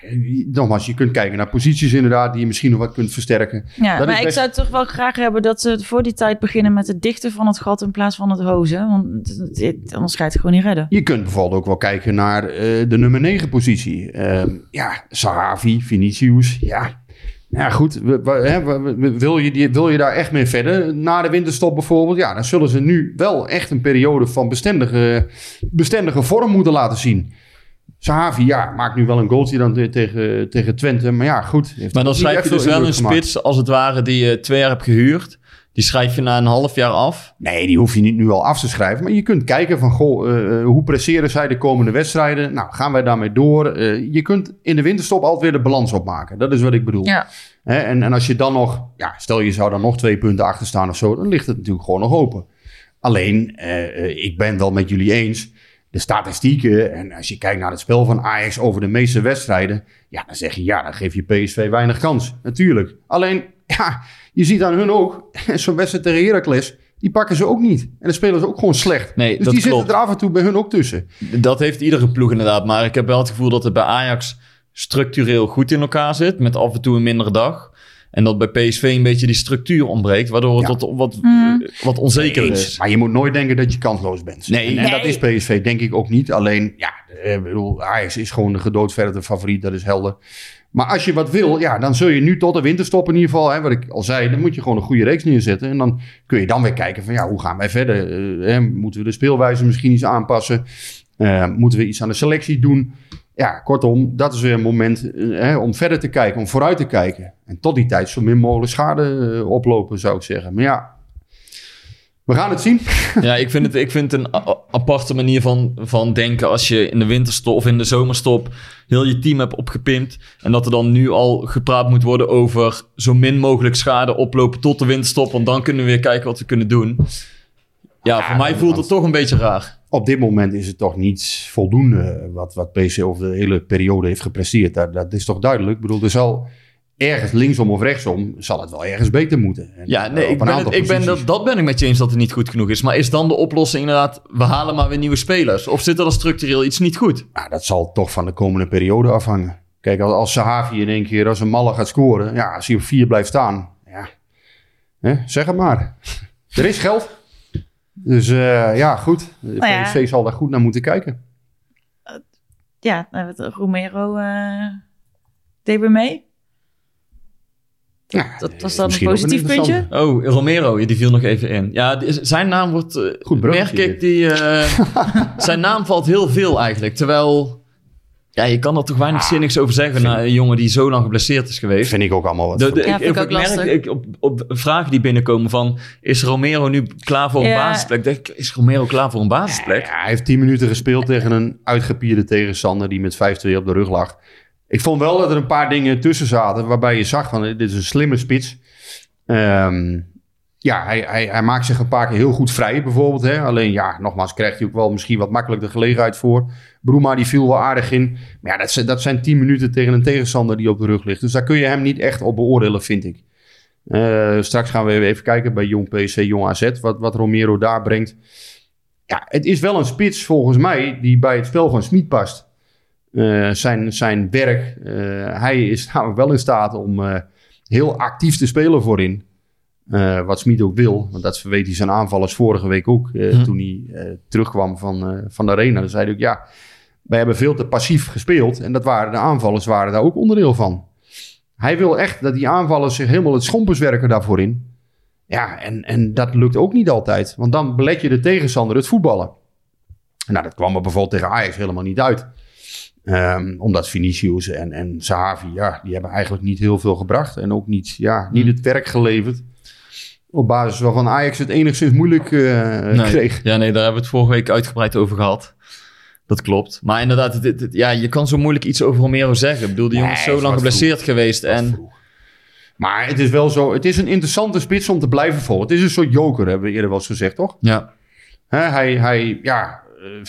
nogmaals, je kunt kijken naar posities inderdaad... die je misschien nog wat kunt versterken. Ja, Dat is maar ik best- zou toch wel graag hebben dat ze voor die tijd beginnen met het dichten van het gat in plaats van het hozen. Want het- het- anders ga je het gewoon niet redden. Je kunt bijvoorbeeld ook wel kijken naar eh, de nummer 9 positie. Ehm, ja, Sahavi, Vinicius, ja. Ja, goed. we- we- hè, we- we- wil, je die, wil je daar echt mee verder? Na de winterstop bijvoorbeeld, ja, dan zullen ze nu wel echt een periode van bestendige, bestendige vorm moeten laten zien. Sahavi, ja, maakt nu wel een goaltje dan te- tegen, tegen Twente. Maar ja, goed. heeft Maar dan schrijf je dus wel een gemaakt. spits, als het ware, die je twee jaar hebt gehuurd. Die schrijf je na een half jaar af. Nee, die hoef je niet nu al af te schrijven. Maar je kunt kijken van, goh, eh, eh, hoe presteren zij de komende wedstrijden? Nou, gaan wij daarmee door? Eh, je kunt in de winterstop altijd weer de balans opmaken. Dat is wat ik bedoel. Ja. Hè, en, en als je dan nog, ja, stel je zou dan nog twee punten achter staan of zo, dan ligt het natuurlijk gewoon nog open. Alleen, ik ben wel met jullie eens. De statistieken, en als je kijkt naar het spel van Ajax over de meeste wedstrijden, ja, dan zeg je ja, dan geef je PSV weinig kans. Natuurlijk. Alleen, ja, je ziet aan hun ook, zo'n wedstrijd tegen Heracles, die pakken ze ook niet. En dan spelen ze ook gewoon slecht. Nee, dus dat die klopt. zitten er af en toe bij hun ook tussen. Dat heeft iedere ploeg inderdaad. Maar ik heb wel het gevoel dat het bij Ajax structureel goed in elkaar zit. Met af en toe een mindere dag. En dat bij PSV een beetje die structuur ontbreekt. Waardoor het Ja. wat, wat, Mhm. wat onzeker Eens. is. Maar je moet nooit denken dat je kansloos bent. Nee. en, en dat is PSV denk ik ook niet. Alleen, ja, eh, ik bedoel, Ajax is gewoon de gedoodverde favoriet. Dat is helder. Maar als je wat wil, ja, dan zul je nu tot de winterstop in ieder geval, hè, wat ik al zei, dan moet je gewoon een goede reeks neerzetten. En dan kun je dan weer kijken van, ja, hoe gaan wij verder? Eh, hè, moeten we de speelwijze misschien iets aanpassen? Eh, moeten we iets aan de selectie doen? Ja, kortom, dat is weer een moment eh, hè, om verder te kijken, om vooruit te kijken. En tot die tijd zo min mogelijk schade eh, oplopen, zou ik zeggen. Maar ja, we gaan het zien. Ja, ik vind het, ik vind het een aparte manier van, van denken als je in de winterstop of in de zomerstop heel je team hebt opgepimpt. En dat er dan nu al gepraat moet worden over zo min mogelijk schade oplopen tot de winterstop. Want dan kunnen we weer kijken wat we kunnen doen. Ja, voor mij voelt het toch een beetje raar. op dit moment is het toch niet voldoende wat, wat PC over de hele periode heeft gepresteerd. Dat, dat is toch duidelijk. Ik bedoel, er zal ergens linksom of rechtsom, zal het wel ergens beter moeten. En, Ja, nee, eh, ik ben het, ik ben dat, dat ben ik met je eens dat het niet goed genoeg is. Maar is dan de oplossing inderdaad, we halen maar weer nieuwe spelers? Of zit er dan structureel iets niet goed? Nou, dat zal toch van de komende periode afhangen. Kijk, als, als Sahavi in één keer als een malle gaat scoren, ja, als hij op vier blijft staan, ja, hè, zeg het maar. er is geld. Dus eh, ja, goed. De Nou ja. PSV zal daar goed naar moeten kijken. Ja, Romero eh deed weer mee. Ja, Dat was eh, dan een positief puntje. Oh, Romero, die viel nog even in. Ja, zijn naam wordt, eh, Goed merk ik, die, eh, zijn naam valt heel veel eigenlijk. Terwijl, ja, je kan er toch weinig zinnigs over zeggen naar een jongen die zo lang geblesseerd is geweest. Vind ik ook allemaal wat. De, de- Ja, ik, vind ik ik ook merk lastig. ik, op, op vragen die binnenkomen van... is Romero nu klaar voor een basisplek? Denk ik, is Romero klaar voor een basisplek? Ja, hij heeft 10 minuten gespeeld tegen een uitgepierde tegenstander die met 5-2 op de rug lag. Ik vond wel dat er een paar dingen tussen zaten waarbij je zag van dit is een slimme spits. Ehm, ja, hij, hij, hij maakt zich een paar keer heel goed vrij bijvoorbeeld. Hè? Alleen ja, nogmaals krijgt hij ook wel misschien wat makkelijk de gelegenheid voor. Broema die viel wel aardig in. Maar ja, dat, zijn- dat zijn 10 minuten tegen een tegenstander die op de rug ligt. Dus daar kun je hem niet echt op beoordelen, vind ik. Eh, straks gaan we even kijken bij Jong PC, Jong AZ, wat, wat Romero daar brengt. Ja, het is wel een spits volgens mij die bij het spel van Smit past. Eh, zijn, zijn werk, eh, hij is namelijk wel in staat om eh, heel actief te spelen voorin. Wat Smit ook wil, want dat weet hij zijn aanvallers vorige week ook. eh, Hm. Toen hij terugkwam van, van de arena. Dan zei hij ook, ja, wij hebben veel te passief gespeeld. En dat waren de aanvallers waren daar ook onderdeel van. Hij wil echt dat die aanvallers zich helemaal het schompers werken daarvoor in. Ja, en, en dat lukt ook niet altijd. Want dan belet je de tegenstander het voetballen. Nou, dat kwam er bijvoorbeeld tegen Ajax helemaal niet uit. Ehm, omdat Vinicius en, en Sahavi, ja, die hebben eigenlijk niet heel veel gebracht. En ook niet, ja, niet Hmm. het werk geleverd. Op basis waarvan Ajax het enigszins moeilijk eh, Nee. kreeg. Ja, nee, daar hebben we het vorige week uitgebreid over gehad. Dat klopt. Maar inderdaad, het- het- het- ja, je kan zo moeilijk iets over Romero zeggen. Ik bedoel, die jongen is zo lang geblesseerd geweest. Wat En vroeg. Maar het is wel zo, het is een interessante spits om te blijven volgen. Het is een soort joker, hebben we eerder wel eens gezegd, toch? ja, hij, hij, ja, eh,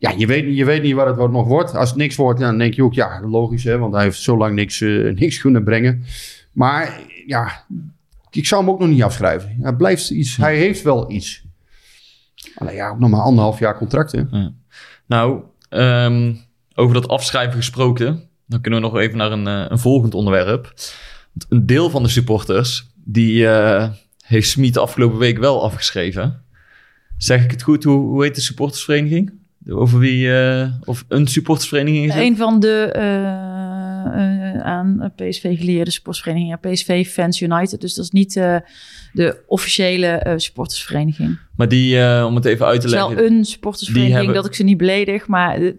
ja je, weet, niet- je weet niet wat het nog wordt. Als het niks wordt, dan denk je ook, ja, logisch, hè, want hij heeft zo lang niks, eh, niks kunnen brengen. Maar ja, ik zou hem ook nog niet afschrijven. Hij, blijft iets, hij heeft wel iets. Alleen ja, ook nog maar anderhalf jaar contract, hè. Nou, ehm, over dat afschrijven gesproken, dan kunnen we nog even naar een, eh, een volgend onderwerp. Een deel van de supporters, die eh, heeft Smit afgelopen week wel afgeschreven. Zeg ik het goed? Hoe heet de supportersvereniging? Over wie, eh, of een supportersvereniging is? Een van de... eh, eh, aan PSV geleerde sportsvereniging. Ja, PSV Fans United. Dus dat is niet de officiële sportersvereniging. Maar die, om het even uit te Het is leggen... wel een sportersvereniging hebben- dat ik ze niet beledig. Maar Die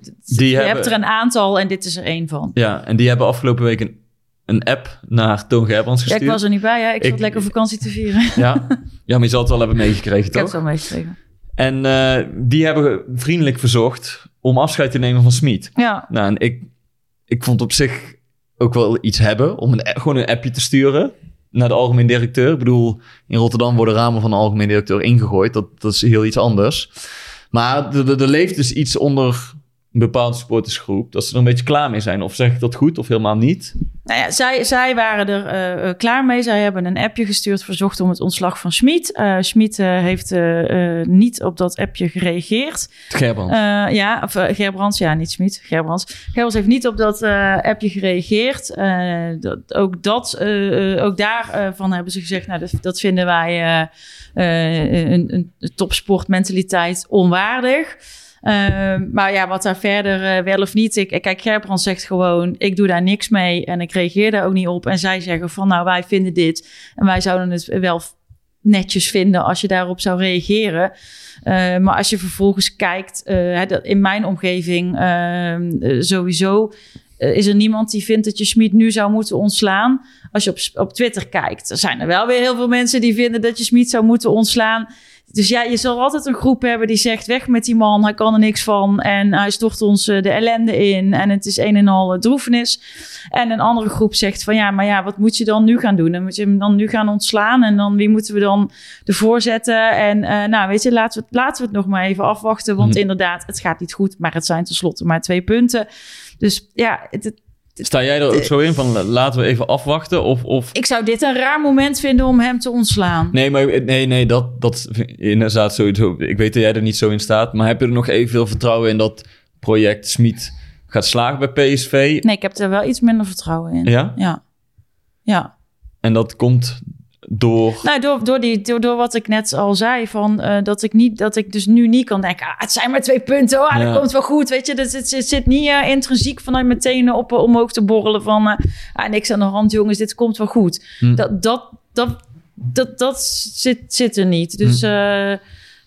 je hebben- hebt er een aantal en dit is er één van. Ja, en die hebben afgelopen week een, een app naar Toon Gerbrands Ja, gestuurd. ik was er niet bij. Hè? Ik zat Ik- lekker vakantie te vieren. Ja. ja, maar je zal het wel hebben meegekregen, ik heb toch? het wel meegekregen. En eh, die hebben vriendelijk verzocht om afscheid te nemen van Smit. Ja, Nou, en ik, ik vond op zich ook wel iets hebben om een, gewoon een appje te sturen naar de algemeen directeur. Ik bedoel, in Rotterdam worden ramen van de algemeen directeur ingegooid. Dat, dat is heel iets anders. Maar er- leeft dus iets onder een bepaalde supportersgroep dat ze er een beetje klaar mee zijn. Of zeg ik dat goed of helemaal niet? Nou ja, zij, zij waren er eh, eh, klaar mee. Zij hebben een appje gestuurd, verzocht om het ontslag van Schmid. Eh Schmid eh, heeft niet op dat appje gereageerd. Gerbrands. Eh, ja, of Gerbrands, ja, niet Schmid, Gerbrands. Gerbrands heeft niet op dat eh, appje gereageerd. Eh, dat, ook dat, eh, eh, ook daarvan hebben ze gezegd, nou, dat, dat vinden wij eh, eh, een, een topsportmentaliteit onwaardig. Eh, maar ja, wat daar verder eh, wel of niet. Ik, kijk, Gerbrand zegt gewoon: ik doe daar niks mee en ik reageer daar ook niet op. En zij zeggen van: nou, wij vinden dit en wij zouden het wel netjes vinden als je daarop zou reageren. Eh, maar als je vervolgens kijkt, eh, in mijn omgeving eh, eh, sowieso is er niemand die vindt dat je Smit nu zou moeten ontslaan. Als je op, op Twitter kijkt, er zijn er wel weer heel veel mensen die vinden dat je Smit zou moeten ontslaan. Dus ja, je zal altijd een groep hebben die zegt: weg met die man, hij kan er niks van. En hij stort ons eh, de ellende in. En het is een en al eh, droefenis. En een andere groep zegt: van ja, maar ja, wat moet je dan nu gaan doen? Dan moet je hem dan nu gaan ontslaan. En dan wie moeten we dan ervoor zetten? En eh, nou, weet je, laten we, het- laten we het nog maar even afwachten. Want Hm. inderdaad, het gaat niet goed. Maar het zijn tenslotte maar twee punten. Dus ja, het, Sta jij er ook zo in van laten we even afwachten? Of, of... ik zou dit een raar moment vinden om hem te ontslaan. Nee, maar nee, nee, dat, dat inderdaad sowieso. Ik weet dat jij er niet zo in staat. Maar heb je er nog evenveel vertrouwen in dat project Smit gaat slagen bij PSV? Nee, ik heb er wel iets minder vertrouwen in. Ja? Ja. Ja. En dat komt door... Nou, door, door, die, door, door wat ik net al zei, van, eh, dat, ik niet, dat ik dus nu niet kan denken, ah, het zijn maar twee punten, oh, ah, Ja. dat komt wel goed, weet je. Dat, het, het zit niet eh, intrinsiek vanuit meteen op, eh, omhoog te borrelen van, ah, niks aan de hand, jongens, dit komt wel goed. Hm. Dat, dat, dat, dat, dat zit, zit er niet. Dus eh,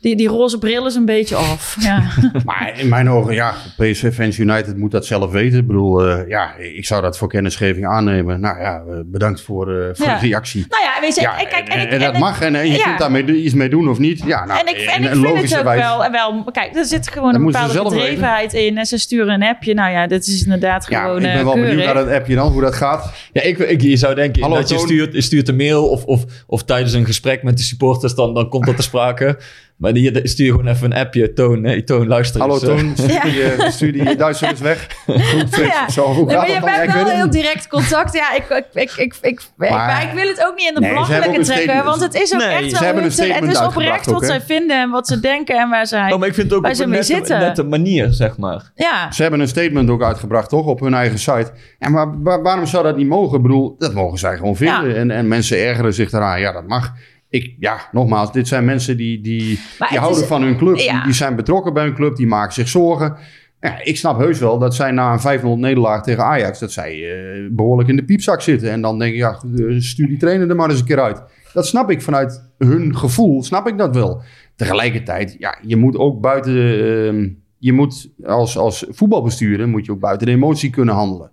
die, die roze bril is een beetje af. Ja. Maar in mijn ogen, ja, PSV Fans United moet dat zelf weten. Ik bedoel, eh, ja, ik zou dat voor kennisgeving aannemen. Nou ja, eh, bedankt voor, eh, voor Ja. de reactie. nou ja, weet je, Ja, en, kijk, en, en, ik- en dat en- mag en, en je ja. kunt daarmee iets mee doen of niet. Ja, nou, en ik, en ik vind het ook wel, wel... Kijk, er zit gewoon Dat een bepaalde gedrevenheid in. En ze sturen een appje. Nou ja, dat is inderdaad Ja, gewoon ik ben wel benieuwd naar dat appje dan, hoe dat gaat. Ja, ik, ik, je zou denken Hallo, dat je stuurt, je stuurt een mail of, of, of tijdens een gesprek met de supporters, dan, dan komt dat te sprake. Maar die, stuur gewoon even een appje. Toon, nee, Toon, luister Hallo eens, eh. Toon, stuur die, stuur die Duitser eens weg. Goed, Ja. zo, hoe Nee, maar je bent wel heel direct contact. Ja, ik, ik, ik, ik, ik, Maar- maar ik wil het ook niet in de Nee, belachelijke trekken. Want het is ook Nee, echt ze wel hebben hun Het statement is uitgebracht oprecht wat zij vinden en wat ze denken en waar zij Oh, maar ik vind het ook waar op ze een mee nette, zitten. nette manier, zeg maar. Ja, Ze hebben een statement ook uitgebracht, toch? Op hun eigen site. Ja, maar wa- waarom zou dat niet mogen? Ik bedoel, dat mogen zij gewoon vinden. Ja. En, en mensen ergeren zich daaraan. Ja, dat mag. Ik, ja, nogmaals, dit zijn mensen die, die, die houden is- van hun club. ja. Die, die zijn betrokken bij hun club. Die maken zich zorgen. Ja, ik snap heus wel dat zij na een 500 nederlaag tegen Ajax... dat zij eh, behoorlijk in de piepzak zitten. En dan denk ik, ja, eh, stuur die trainer er maar eens een keer uit. Dat snap ik vanuit hun gevoel, snap ik dat wel. Tegelijkertijd, ja, je moet ook buiten... ehm, je moet als, als voetbalbestuurder moet je ook buiten de emotie kunnen handelen.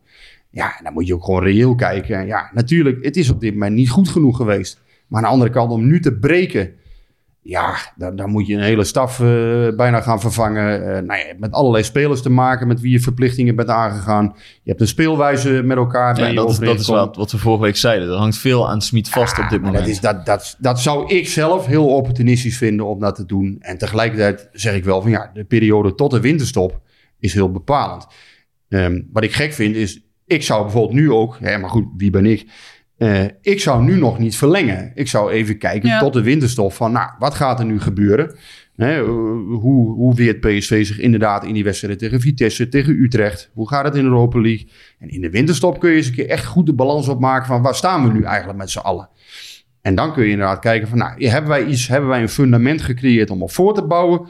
Ja, dan moet je ook gewoon reëel kijken. En Ja, natuurlijk, het is op dit moment niet goed genoeg geweest. Maar aan de andere kant, om nu te breken... Ja, dan, dan moet je een hele staf eh, bijna gaan vervangen. Eh, nou ja, met allerlei spelers te maken met wie je verplichtingen bent aangegaan. Je hebt een speelwijze met elkaar. Ja, dat, is, dat is wat, wat we vorige week zeiden. Er hangt veel aan Smit vast op dit Maar moment. Dat, is, dat, dat, dat zou ik zelf heel opportunistisch vinden om dat te doen. En tegelijkertijd zeg ik wel van ja, de periode tot de winterstop is heel bepalend. Ehm, wat ik gek vind is, ik zou bijvoorbeeld nu ook, hè, maar goed, wie ben ik? Eh, ik zou nu nog niet verlengen. Ik zou even kijken Ja. tot de winterstop van, nou, wat gaat er nu gebeuren? Hè, eh, hoe, hoe weert PSV zich inderdaad in die wedstrijden tegen Vitesse, tegen Utrecht? Hoe gaat het in de Europa League? En in de winterstop kun je eens een keer echt goed de balans opmaken van waar staan we nu eigenlijk met z'n allen? En dan kun je inderdaad kijken van, nou, hebben wij iets, hebben wij een fundament gecreëerd om op voor te bouwen?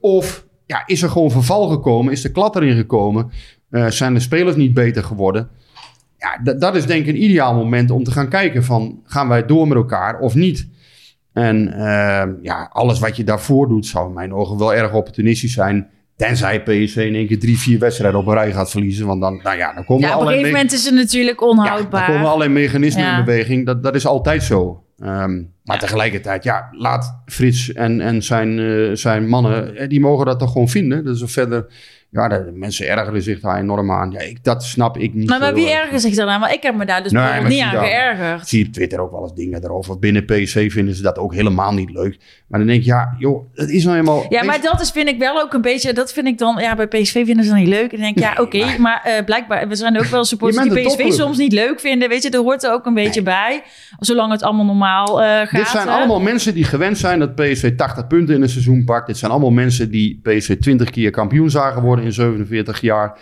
Of ja, is er gewoon verval gekomen? Is er klad erin gekomen? Eh, zijn de spelers niet beter geworden? Ja, dat- dat is denk ik een ideaal moment om te gaan kijken van... gaan wij door met elkaar of niet? En eh, ja, alles wat je daarvoor doet zou in mijn ogen wel erg opportunistisch zijn... Tenzij PSV in één keer drie, vier wedstrijden op een rij gaat verliezen. Want dan, nou ja, dan komen Ja, op een gegeven me- moment is het natuurlijk ja, onhoudbaar. dan komen allerlei mechanismen Ja. in beweging. Dat, dat is altijd zo. Ehm, maar tegelijkertijd, ja, laat Frits en, en zijn, eh, zijn mannen, eh, die mogen dat toch gewoon vinden. Dus of verder, ja, de, de mensen ergeren zich daar enorm aan. Ja, ik, dat snap ik niet. maar, wie ergert zich dan aan? Want ik heb me daar dus Nee, niet aan dan- geërgerd. Zie op Twitter ook wel eens dingen erover. Binnen PSV vinden ze dat ook helemaal niet leuk. Maar dan denk je, ja, joh, het is nou eenmaal... Ja, maar dat is, vind ik wel ook een beetje... Dat vind ik dan... Ja, bij PSV vinden ze dan niet leuk. En dan denk ik, ja, oké. maar- maar eh, blijkbaar... We zijn ook wel supporters Je die PSV soms niet leuk vinden. Weet je, er hoort er ook een beetje bij. Zolang het allemaal normaal eh, gaat. Dit zijn hè. allemaal mensen die gewend zijn dat PSV 80 punten in een seizoen pakt. Dit zijn allemaal mensen die PSV 20 keer kampioen zagen worden in 47 jaar.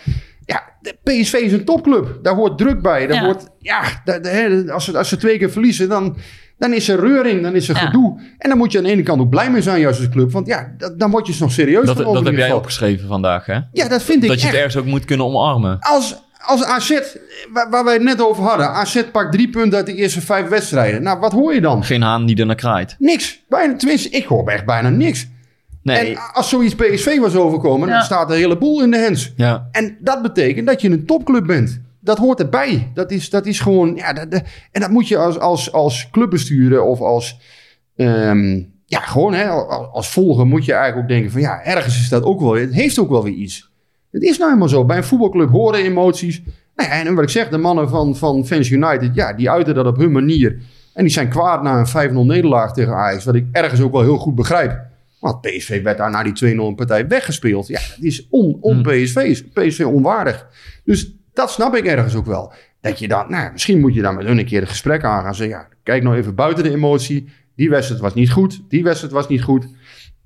Ja, de PSV is een topclub. Daar hoort druk bij. Daar Ja. hoort, ja, hè, als, ze, als ze twee keer verliezen, dan, dan is er reuring, dan is er Ja. gedoe. En dan moet je aan de ene kant ook blij mee zijn, juist als club. Want ja, da- dan word je nog serieus Dat, dat heb jij geval. opgeschreven vandaag, hè? Ja, dat vind ik Dat je het ergens ook moet kunnen omarmen. Als, als AZ, waar, waar wij het net over hadden. AZ pakt drie punten uit de eerste vijf wedstrijden. Nou, wat hoor je dan? Geen haan die er naar kraait. Niks. Bijna, tenminste, ik hoor echt bijna niks. Nee, En als zoiets PSV was overkomen, Ja. dan staat de hele boel in de hens. ja. En dat betekent dat je een topclub bent. Dat hoort erbij. Dat is, dat is gewoon. Ja, dat, dat- en dat moet je als, als, als clubbestuurder of als. ehm, ja, gewoon hè, als, als volger moet je eigenlijk ook denken: van ja, ergens is dat ook wel. Het heeft ook wel weer iets. Het is nou helemaal zo. Bij een voetbalclub horen emoties. Nou ja, en wat ik zeg, de mannen van, van Fans United, ja, die uiten dat op hun manier. En die zijn kwaad na een 5-0 nederlaag tegen Ajax. Wat ik ergens ook wel heel goed begrijp. Want PSV werd daar na die 2-0 partij weggespeeld. Ja, dat is on, on PSV, PSV onwaardig. Dus dat snap ik ergens ook wel. Dat je dan, nou, misschien moet je dan met hun een keer een gesprek aangaan. Zeggen, ja, kijk nou even buiten de emotie. Die wedstrijd was niet goed. Die wedstrijd was niet goed.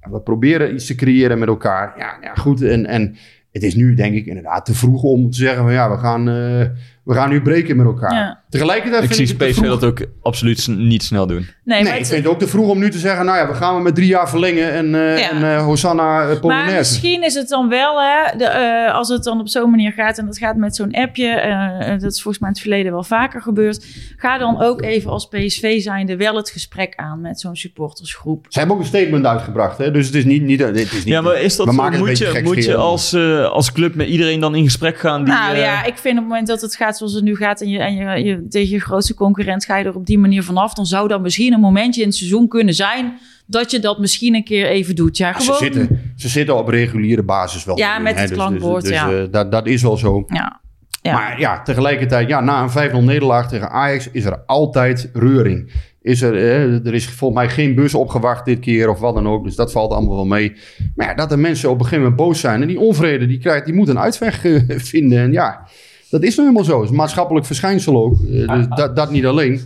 En we proberen iets te creëren met elkaar. Ja, ja goed. En, en het is nu denk ik inderdaad te vroeg om te zeggen van ja, we gaan, eh, we gaan nu breken met elkaar. Ja. Tegelijkertijd Ik vind zie PSV dat ook absoluut niet snel doen. Nee, Nee, ik het- vind het ook te vroeg om nu te zeggen, nou ja, we gaan we met drie jaar verlengen en, eh Ja. en eh, Hosanna uh, Maar misschien is het dan wel, hè, de, eh, als het dan op zo'n manier gaat en dat gaat met zo'n appje, eh, dat is volgens mij in het verleden wel vaker gebeurd. Ga dan ook even als PSV zijnde wel het gesprek aan met zo'n supportersgroep. Ze hebben ook een statement uitgebracht, hè? dus het is niet... niet, het is niet Ja, maar is dat we zo? maken het een Moet je, moet je als, als club met iedereen dan in gesprek gaan? Die, nou ja, ik vind op het moment dat het gaat zoals het nu gaat en je, en je, je tegen je grootste concurrent ga je er op die manier vanaf, dan zou dat misschien een momentje in het seizoen kunnen zijn dat je dat misschien een keer even doet. Ja, ze, zitten, ze zitten op reguliere basis wel. Ja, met hè, het dus- dus, dus, ja. eh, dat, dat is wel zo. Ja. Ja. Maar ja, tegelijkertijd, ja, na een 5-0 nederlaag tegen Ajax is er altijd reuring. Is er, eh, er is volgens mij geen bus opgewacht dit keer of wat dan ook. Dus dat valt allemaal wel mee. Maar ja, dat de mensen op een gegeven moment boos zijn. En die onvrede, die, krijgt, die moet een uitweg eh, vinden. En ja, dat is nou helemaal zo. Het is een maatschappelijk verschijnsel ook. Dus dat, dat niet alleen.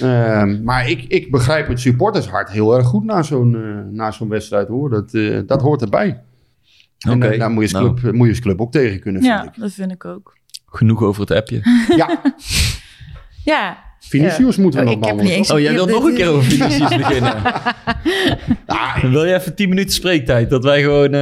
Ehm, maar ik, ik begrijp het supportershart heel erg goed na zo'n eh, na zo'n wedstrijd hoor. Dat, eh, dat hoort erbij. En Oké, daar- daar moet je, als nou. club, moet je als club ook tegen kunnen, vind ja, ik. dat vind ik ook. Genoeg over het appje. Ja, Ja, Vinicius moeten we Oh, nog ik heb behandelen. niet eens- toch? Oh, jij wil nog een keer over Vinicius beginnen? Ah, Dan wil je even 10 minuten spreektijd. Dat wij gewoon...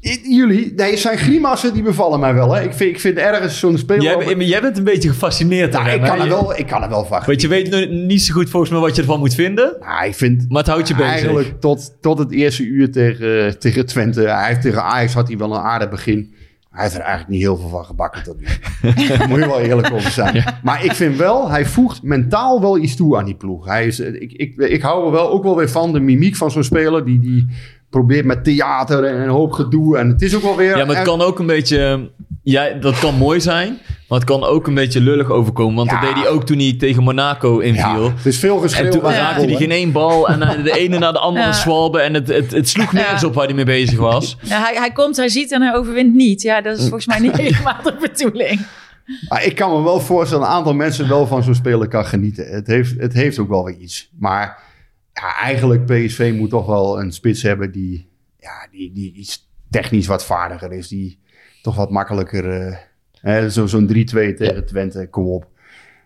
eh, jullie, nee, zijn grimassen die bevallen mij wel. Hè. Ik, vind, ik vind ergens zo'n speler... jij, jij bent een beetje gefascineerd door Nou, ik, kan hè? er wel, ik kan er wel van Want je weet niet zo goed volgens mij wat je ervan moet vinden. Nou, ik vind Maar het houdt je bezig. eigenlijk tot, tot het eerste uur tegen, tegen Twente. Hij heeft tegen Ajax had hij wel een aardig begin. Hij heeft er eigenlijk niet heel veel van gebakken tot nu. Daar moet je wel eerlijk over zijn. Maar ik vind wel, hij voegt mentaal wel iets toe aan die ploeg. Hij is, ik, ik, ik hou er wel ook wel weer van de mimiek van zo'n speler. Die, die probeert met theater en een hoop gedoe. En het is ook wel weer... Ja, maar het kan ook een beetje... Ja, dat kan mooi zijn. Maar het kan ook een beetje lullig overkomen. Want Ja. dat deed hij ook toen hij tegen Monaco ja, inviel. het is veel geschreeuw. En toen geen raakte hij geen één bal. En hij de ene naar de andere Ja. zwalbe. En het, het, het sloeg nergens op waar hij mee bezig was. Ja, hij, hij komt, hij ziet en hij overwint niet. Ja, dat is volgens mij niet helemaal de bedoeling. Maar ik kan me wel voorstellen dat een aantal mensen wel van zo'n speler kan genieten. Het heeft, het heeft ook wel weer iets. Maar ja, eigenlijk PSV moet toch wel een spits hebben die, ja, die, die iets technisch wat vaardiger is. Die toch wat makkelijker... eh, hè, zo, zo'n 3-2 tegen Twente, kom op.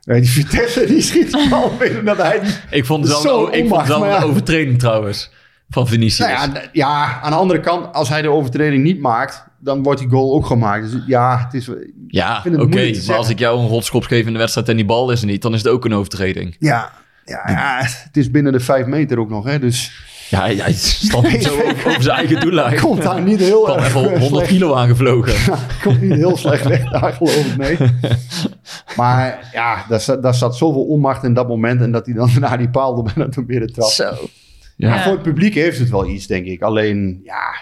Eh, die Vitesse die schiet bal binnen dat hij... Ik vond het wel, ik vond wel een overtreding trouwens. van Vinicius. Nou ja, ja, aan de andere kant, als hij de overtreding niet maakt, dan wordt die goal ook gemaakt. Dus ja, het is... Ja, oké. Maar als ik jou een rotschop geef in de wedstrijd en die bal is er niet, dan is het ook een overtreding. Ja, ja, ja, het is binnen de vijf meter ook nog, hè. Dus Ja, hij, hij stapt niet zo over, over zijn eigen doellijn. komt daar niet heel erg even eh, 100 slecht kilo aangevlogen. komt niet heel slecht weg daar, geloof ik, nee. Maar ja, daar zat, daar zat zoveel onmacht in dat moment. En dat hij dan naar die paal er bijna door binnen trap. Zo. Ja. Voor het publiek heeft het wel iets, denk ik. Alleen, ja,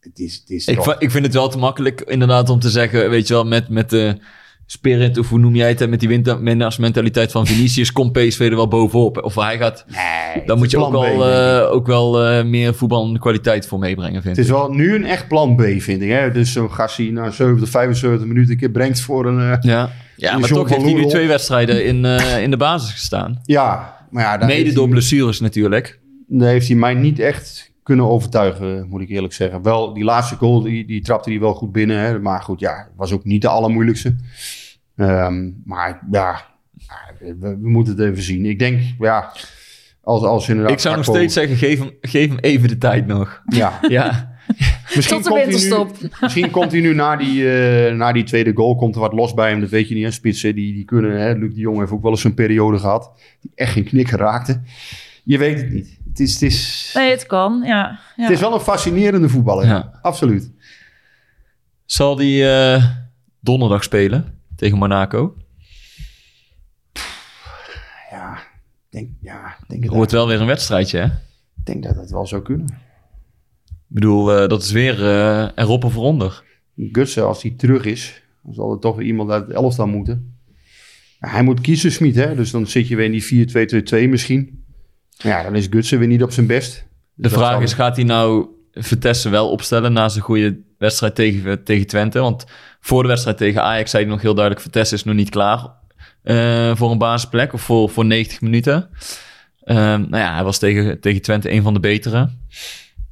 het is, het is Ik, ik vind het wel te makkelijk inderdaad om te zeggen, weet je wel, met, met de spirit, of hoe noem jij het, met die winnaarsmentaliteit van Vinicius, komt PSV er wel bovenop. Of hij gaat, Nee, dan moet je ook plan B, wel, ik. eh, ook wel eh, meer voetbalkwaliteit voor meebrengen, vind Het is ik. wel nu een echt plan B, vind ik. Hè? Dus zo'n gast die na 70, 75 minuten een keer brengt voor een... eh, Ja, ja maar toch heeft hij nu twee wedstrijden in, eh, in de basis gestaan. ja, maar ja, Mede heeft door hij- blessures natuurlijk. daar heeft hij mij niet echt kunnen overtuigen, moet ik eerlijk zeggen. Wel, die laatste goal, die, die trapte hij wel goed binnen. Hè? Maar goed, ja, was ook niet de allermoeilijkste. Ehm, maar ja, we, we moeten het even zien. Ik denk, ja, als, als inderdaad... Ik zou nog steeds zeggen, geef hem, geef hem even de tijd nog. Ja, Ja, misschien Tot de komt hij nu- winterstop. Misschien komt hij nu na die, eh, na die tweede goal, komt er wat los bij hem. Dat weet je niet. Hè? Spitsen, die, die kunnen... Hè? Luc de Jong heeft ook wel eens een periode gehad. Die echt geen knikker raakte. Je weet het niet. Het is, het is, Nee, het kan, ja. ja. het is wel een fascinerende voetballer. Ja. Absoluut. zal die eh, donderdag spelen tegen Monaco? Ja, ik denk, ja, ik denk, het Wordt wel weer een wedstrijdje, hè? ik denk dat het wel zou kunnen. Ik bedoel, eh, dat is weer eh erop of eronder. Gutsen, als hij terug is, dan zal er toch weer iemand uit het elftal moeten. Hij moet kiezen, Smit, hè? Dus dan zit je weer in die 4-2-2-2 misschien. Ja, dan is Gutsen weer niet op zijn best. De vraag zal- is, gaat hij nou Vitesse wel opstellen na zijn goede wedstrijd tegen, tegen Twente? Want voor de wedstrijd tegen Ajax zei hij nog heel duidelijk... Vitesse is nog niet klaar eh, voor een basisplek of voor, voor 90 minuten. Ehm, nou ja, hij was tegen, tegen Twente een van de betere.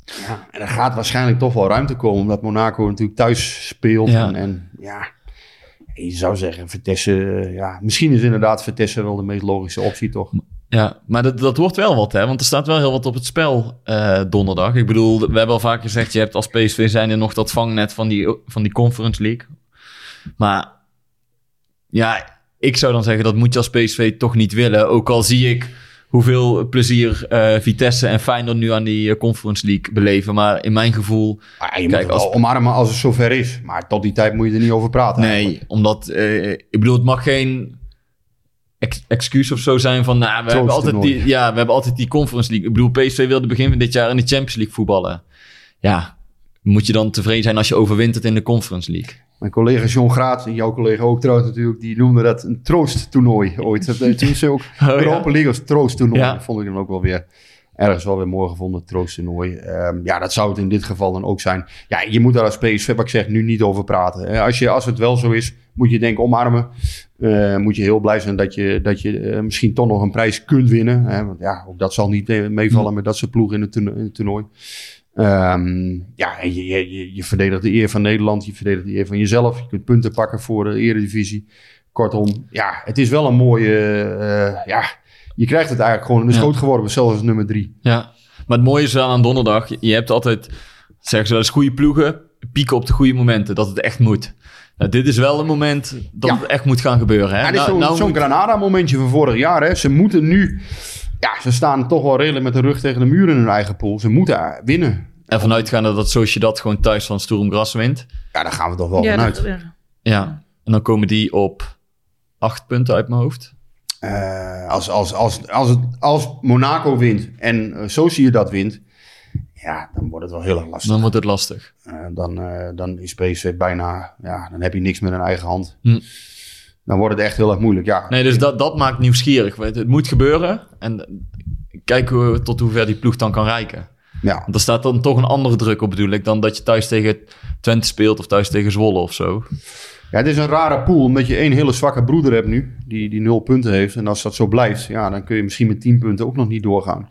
Ja, en er gaat waarschijnlijk toch wel ruimte komen, omdat Monaco natuurlijk thuis speelt. Ja. En, en ja, je zou zeggen, Vitesse, eh, ja, misschien is inderdaad Vitesse wel de meest logische optie, toch? Ja, maar dat, dat wordt wel wat, hè? Want er staat wel heel wat op het spel eh, donderdag. Ik bedoel, we hebben al vaak gezegd... je hebt als PSV zijn er nog dat vangnet van die, van die Conference League. Maar ja, ik zou dan zeggen... dat moet je als PSV toch niet willen. Ook al zie ik hoeveel plezier eh, Vitesse en Feyenoord... nu aan die eh, Conference League beleven. Maar in mijn gevoel... Maar je Kijk, moet als- omarmen als het zover is. Maar tot die tijd moet je er niet over praten. Nee, eigenlijk. omdat... ik bedoel, het mag geen... ex- Excuus of zo zijn van, nou, we hebben, altijd die, ja, we hebben altijd die Conference League. Ik bedoel, PSV wilde begin van dit jaar in de Champions League voetballen. Ja, moet je dan tevreden zijn als je overwint het in de Conference League? Mijn collega John Graat, en jouw collega ook trouwens natuurlijk, die noemde dat een troosttoernooi ooit. Dat is ook ja. Europa League als troosttoernooi. Ja. Dat vond ik dan ook wel weer ergens wel weer mooi gevonden, troosttoernooi. Ehm, ja, dat zou het in dit geval dan ook zijn. Ja, je moet daar als PSV, wat ik zeg, nu niet over praten. Eh, als, je, als het wel zo is, moet je denk ik omarmen. Eh, moet je heel blij zijn dat je, dat je eh, misschien toch nog een prijs kunt winnen. Hè? Want ja, ook dat zal niet meevallen met dat soort ploegen in het toerno- in het toernooi. Ehm, ja, je, je, je, verdedigt de eer van Nederland, je verdedigt de eer van jezelf. Je kunt punten pakken voor de eredivisie. Kortom, ja, het is wel een mooie... ja, je krijgt het eigenlijk gewoon in de Ja. schoot geworden, zelfs als nummer drie. Ja, maar het mooie is wel aan donderdag, je hebt altijd, zeggen ze wel eens, goede ploegen, pieken op de goede momenten, dat het echt moet. Nou, dit is wel een moment dat Ja. het echt moet gaan gebeuren. Hè? Ja, dit is Nou- zo'n nou moet- Granada-momentje van vorig jaar. Hè. Ze moeten nu... Ja, ze staan toch wel redelijk met de rug tegen de muur in hun eigen pool. Ze moeten eh, winnen. En vanuitgaande dat Sociedad gewoon thuis van Sturm Gras wint. Ja, daar gaan we toch wel ja, vanuit. dat, ja. Ja, en dan komen die op acht punten uit mijn hoofd. Eh, als, als, als, als, het, als Monaco wint en uh, Sociedad wint... Ja, dan wordt het wel heel erg lastig. Dan wordt het lastig. Eh, dan, eh, dan is PSV bijna... Ja, dan heb je niks met een eigen hand. Hm. Dan wordt het echt heel erg moeilijk. Ja, Nee, dus dat, dat maakt nieuwsgierig. Het het moet gebeuren. En kijken we tot hoe ver die ploeg dan kan reiken. ja. Want er staat dan toch een andere druk op, bedoel ik, dan dat je thuis tegen Twente speelt of thuis tegen Zwolle of zo. Ja, het is een rare pool, omdat je één hele zwakke broeder hebt nu, die, die nul punten heeft. En als dat zo blijft, ja, dan kun je misschien met tien punten ook nog niet doorgaan.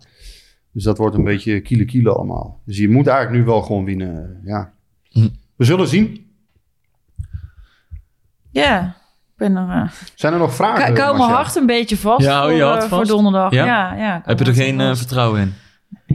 Dus dat wordt een beetje kiele kiele allemaal. Dus je moet eigenlijk nu wel gewoon winnen, ja. Hm. We zullen zien. Ja, ik ben er... eh, Zijn er nog vragen? ik hou mijn hart een beetje vast, Ja, voor, je hart eh, voor donderdag. Ja? Ja, Heb je er geen eh, vast. vertrouwen in?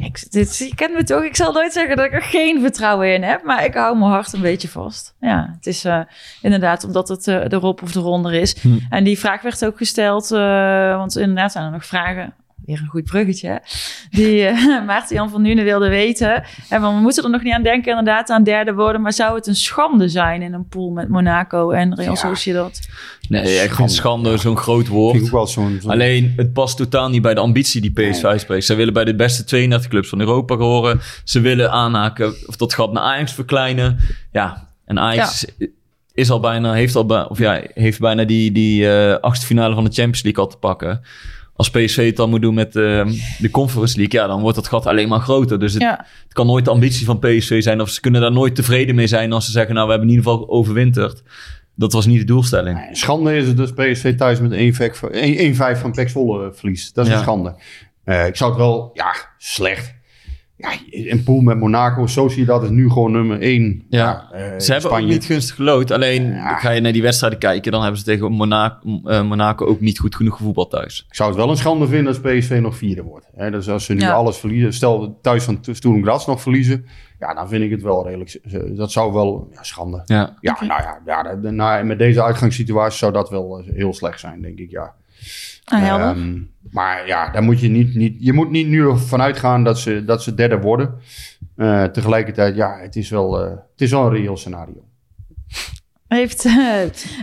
Ik, dit, je kent me toch? Ik zal nooit zeggen dat ik er geen vertrouwen in heb. Maar ik hou mijn hart een beetje vast. Ja, het is uh, inderdaad omdat het uh, erop of eronder is. Hm. En die vraag werd ook gesteld. Uh, want inderdaad zijn er nog vragen weer een goed bruggetje, die uh, Maarten Jan van Nuenen wilde weten. En we moeten er nog niet aan denken, inderdaad, aan derde worden. Maar zou het een schande zijn in een pool met Monaco en Real ja. Sociedad? Nee, ik vind schande zo'n groot woord. Wel zo'n, Alleen, het past totaal niet bij de ambitie die PSV nee. spreekt. Ze willen bij de beste 32 clubs van Europa horen. Ze willen aanhaken of dat gat naar Ajax verkleinen. Ja, en Ajax... Ja. Is al bijna, heeft al of ja, heeft bijna die, die uh, achtste finale van de Champions League al te pakken als PSV het dan moet doen met uh, de Conference League, ja, dan wordt dat gat alleen maar groter. Dus het, ja. het, kan nooit de ambitie van PSV zijn, of ze kunnen daar nooit tevreden mee zijn als ze zeggen, nou, we hebben in ieder geval overwinterd. Dat was niet de doelstelling. Nee, schande is het dus PSV thuis met 1-5 van Pek Zwolle verliest. Dat is Ja. een schande. Eh, ik zou het wel, ja, slecht. Ja, een pool met Monaco, Sociedad is nu gewoon nummer 1. Ja. eh, Ze hebben ook niet gunstig gelood. Alleen Ja. ga je naar die wedstrijden kijken, dan hebben ze tegen Monaco, eh, Monaco ook niet goed genoeg gevoetbald thuis. Ik zou het wel een schande vinden als PSV nog vierde wordt. Hè, dus als ze nu Ja. alles verliezen, stel thuis van Sturm Graz nog verliezen, ja, dan vind ik het wel redelijk. Dat zou wel ja, schande. Ja. Ja, nou ja, ja nou, met deze uitgangssituatie zou dat wel eh, heel slecht zijn, denk ik. Ja. Helder. Ehm, maar ja, daar moet je niet, niet, je moet niet nu vanuit gaan dat ze, dat ze derde worden. Eh, tegelijkertijd, ja, het is wel, eh, het is wel een reëel scenario. Heeft eh,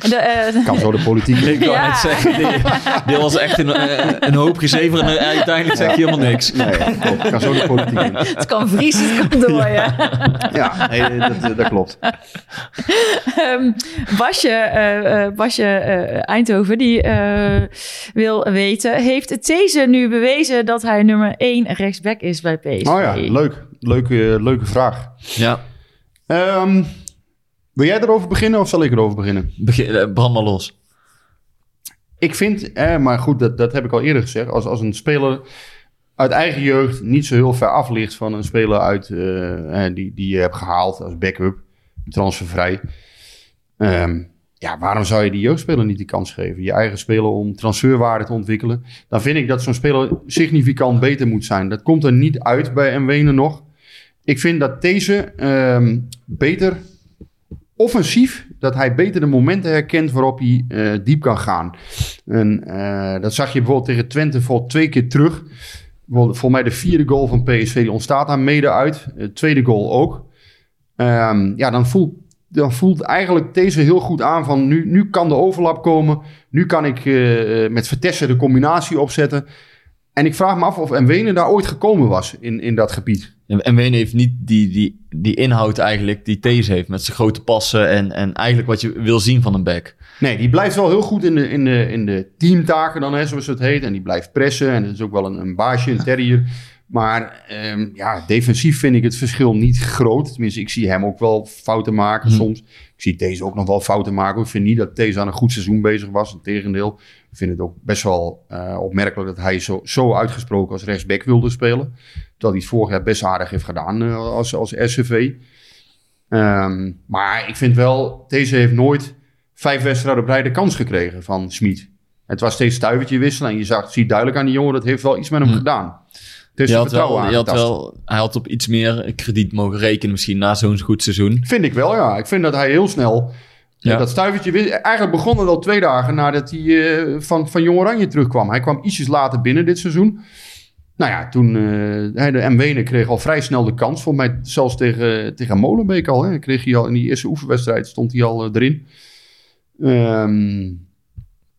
de, eh, Kan zo de politiek Ik wou Ja. net zeggen, dit, dit was echt een, eh, een hoop gezever en uiteindelijk zeg je helemaal niks. Nee, klopt. Kan zo de politiek in. het kan vriezen, het kan door, ja. Ja, nee, dat, dat klopt. Ehm, Basje, eh, eh, Basje eh, Eindhoven, die eh, wil weten... heeft These nu bewezen dat hij nummer 1 rechtsback is bij PSV? Oh ja, leuk. Leuke, leuke vraag. Ja, Ehm, wil jij erover beginnen of zal ik erover beginnen? begin, eh, brand maar los. Ik vind, eh, maar goed, dat, dat heb ik al eerder gezegd. Als, als een speler uit eigen jeugd niet zo heel ver af ligt van een speler uit, eh, die, die je hebt gehaald als backup, transfervrij. Ehm, ja, waarom zou je die jeugdspeler niet de kans geven? Je eigen speler om transferwaarde te ontwikkelen. Dan vind ik dat zo'n speler significant beter moet zijn. Dat komt er niet uit bij Mwene nog. Ik vind dat deze ehm, beter offensief, dat hij beter de momenten herkent waarop hij eh, diep kan gaan. En eh, dat zag je bijvoorbeeld tegen Twente voor twee keer terug. Volgens mij de vierde goal van PSV die ontstaat daar mede uit. De tweede goal ook. Ehm, ja, dan voelt, dan voelt eigenlijk deze heel goed aan van nu, nu kan de overlap komen. Nu kan ik eh, met Vertessen de combinatie opzetten. En ik vraag me af of Mwene daar ooit gekomen was in, in dat gebied. En Wene heeft niet die, die, die inhoud eigenlijk die Thees heeft met zijn grote passen en, en eigenlijk wat je wil zien van een back. Nee, die blijft wel heel goed in de, in de, in de teamtaken dan, hè, zoals het heet. En die blijft pressen. En dat is ook wel een, een baasje, een terrier. Maar ehm, ja, defensief vind ik het verschil niet groot. Tenminste, ik zie hem ook wel fouten maken Hm. soms. Ik zie deze ook nog wel fouten maken. Ik vind niet dat deze aan een goed seizoen bezig was. Integendeel, ik vind het ook best wel eh, opmerkelijk dat hij zo, zo uitgesproken als rechtsback wilde spelen. Terwijl hij het vorig jaar best aardig heeft gedaan eh, als, als SCV. Ehm, maar ik vind wel, deze heeft nooit vijf wedstrijden op rij de kans gekregen van Smit. Het was steeds stuivertje wisselen en je zag, ziet duidelijk aan die jongen, dat heeft wel iets met hem Hm. gedaan. Zijn had wel, je had wel, hij had op iets meer krediet mogen rekenen misschien na zo'n goed seizoen. Vind ik wel, ja. Ik vind dat hij heel snel Ja. dat stuivertje. Eigenlijk begon het al twee dagen nadat hij eh, van, van Jong Oranje terugkwam. Hij kwam ietsjes later binnen dit seizoen. Nou ja, toen eh hij de Mwene kreeg al vrij snel de kans. Volgens mij zelfs tegen, tegen Molenbeek al. Hè. Kreeg hij al in die eerste oefenwedstrijd stond hij al eh, erin. Ehm,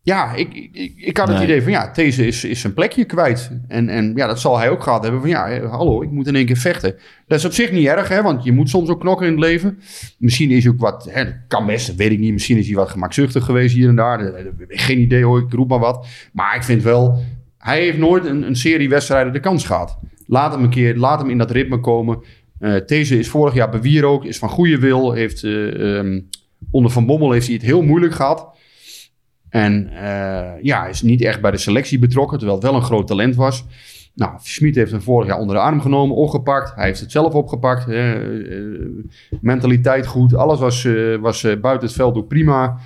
ja, ik, ik, ik had het Nee. idee van ja, deze is, is zijn plekje kwijt. En, en ja, dat zal hij ook gehad hebben van ja, eh, hallo, ik moet in één keer vechten. Dat is op zich niet erg, hè, want je moet soms ook knokken in het leven. Misschien is hij ook wat, hè, kan best, dat weet ik niet. Misschien is hij wat gemakzuchtig geweest hier en daar. Dat- dat- Geen idee hoor, ik roep maar wat. Maar ik vind wel, hij heeft nooit een, een serie wedstrijden de kans gehad. Laat hem een keer, laat hem in dat ritme komen. Eh deze is vorig jaar bewier ook, is van goede wil. Heeft, eh, ehm, onder Van Bommel heeft hij het heel moeilijk gehad. En eh, ja, is niet echt bij de selectie betrokken, terwijl het wel een groot talent was. Nou, Schmid heeft hem vorig jaar onder de arm genomen, opgepakt. Hij heeft het zelf opgepakt. hè. Eh, mentaliteit goed. Alles was, eh, was eh, buiten het veld ook prima.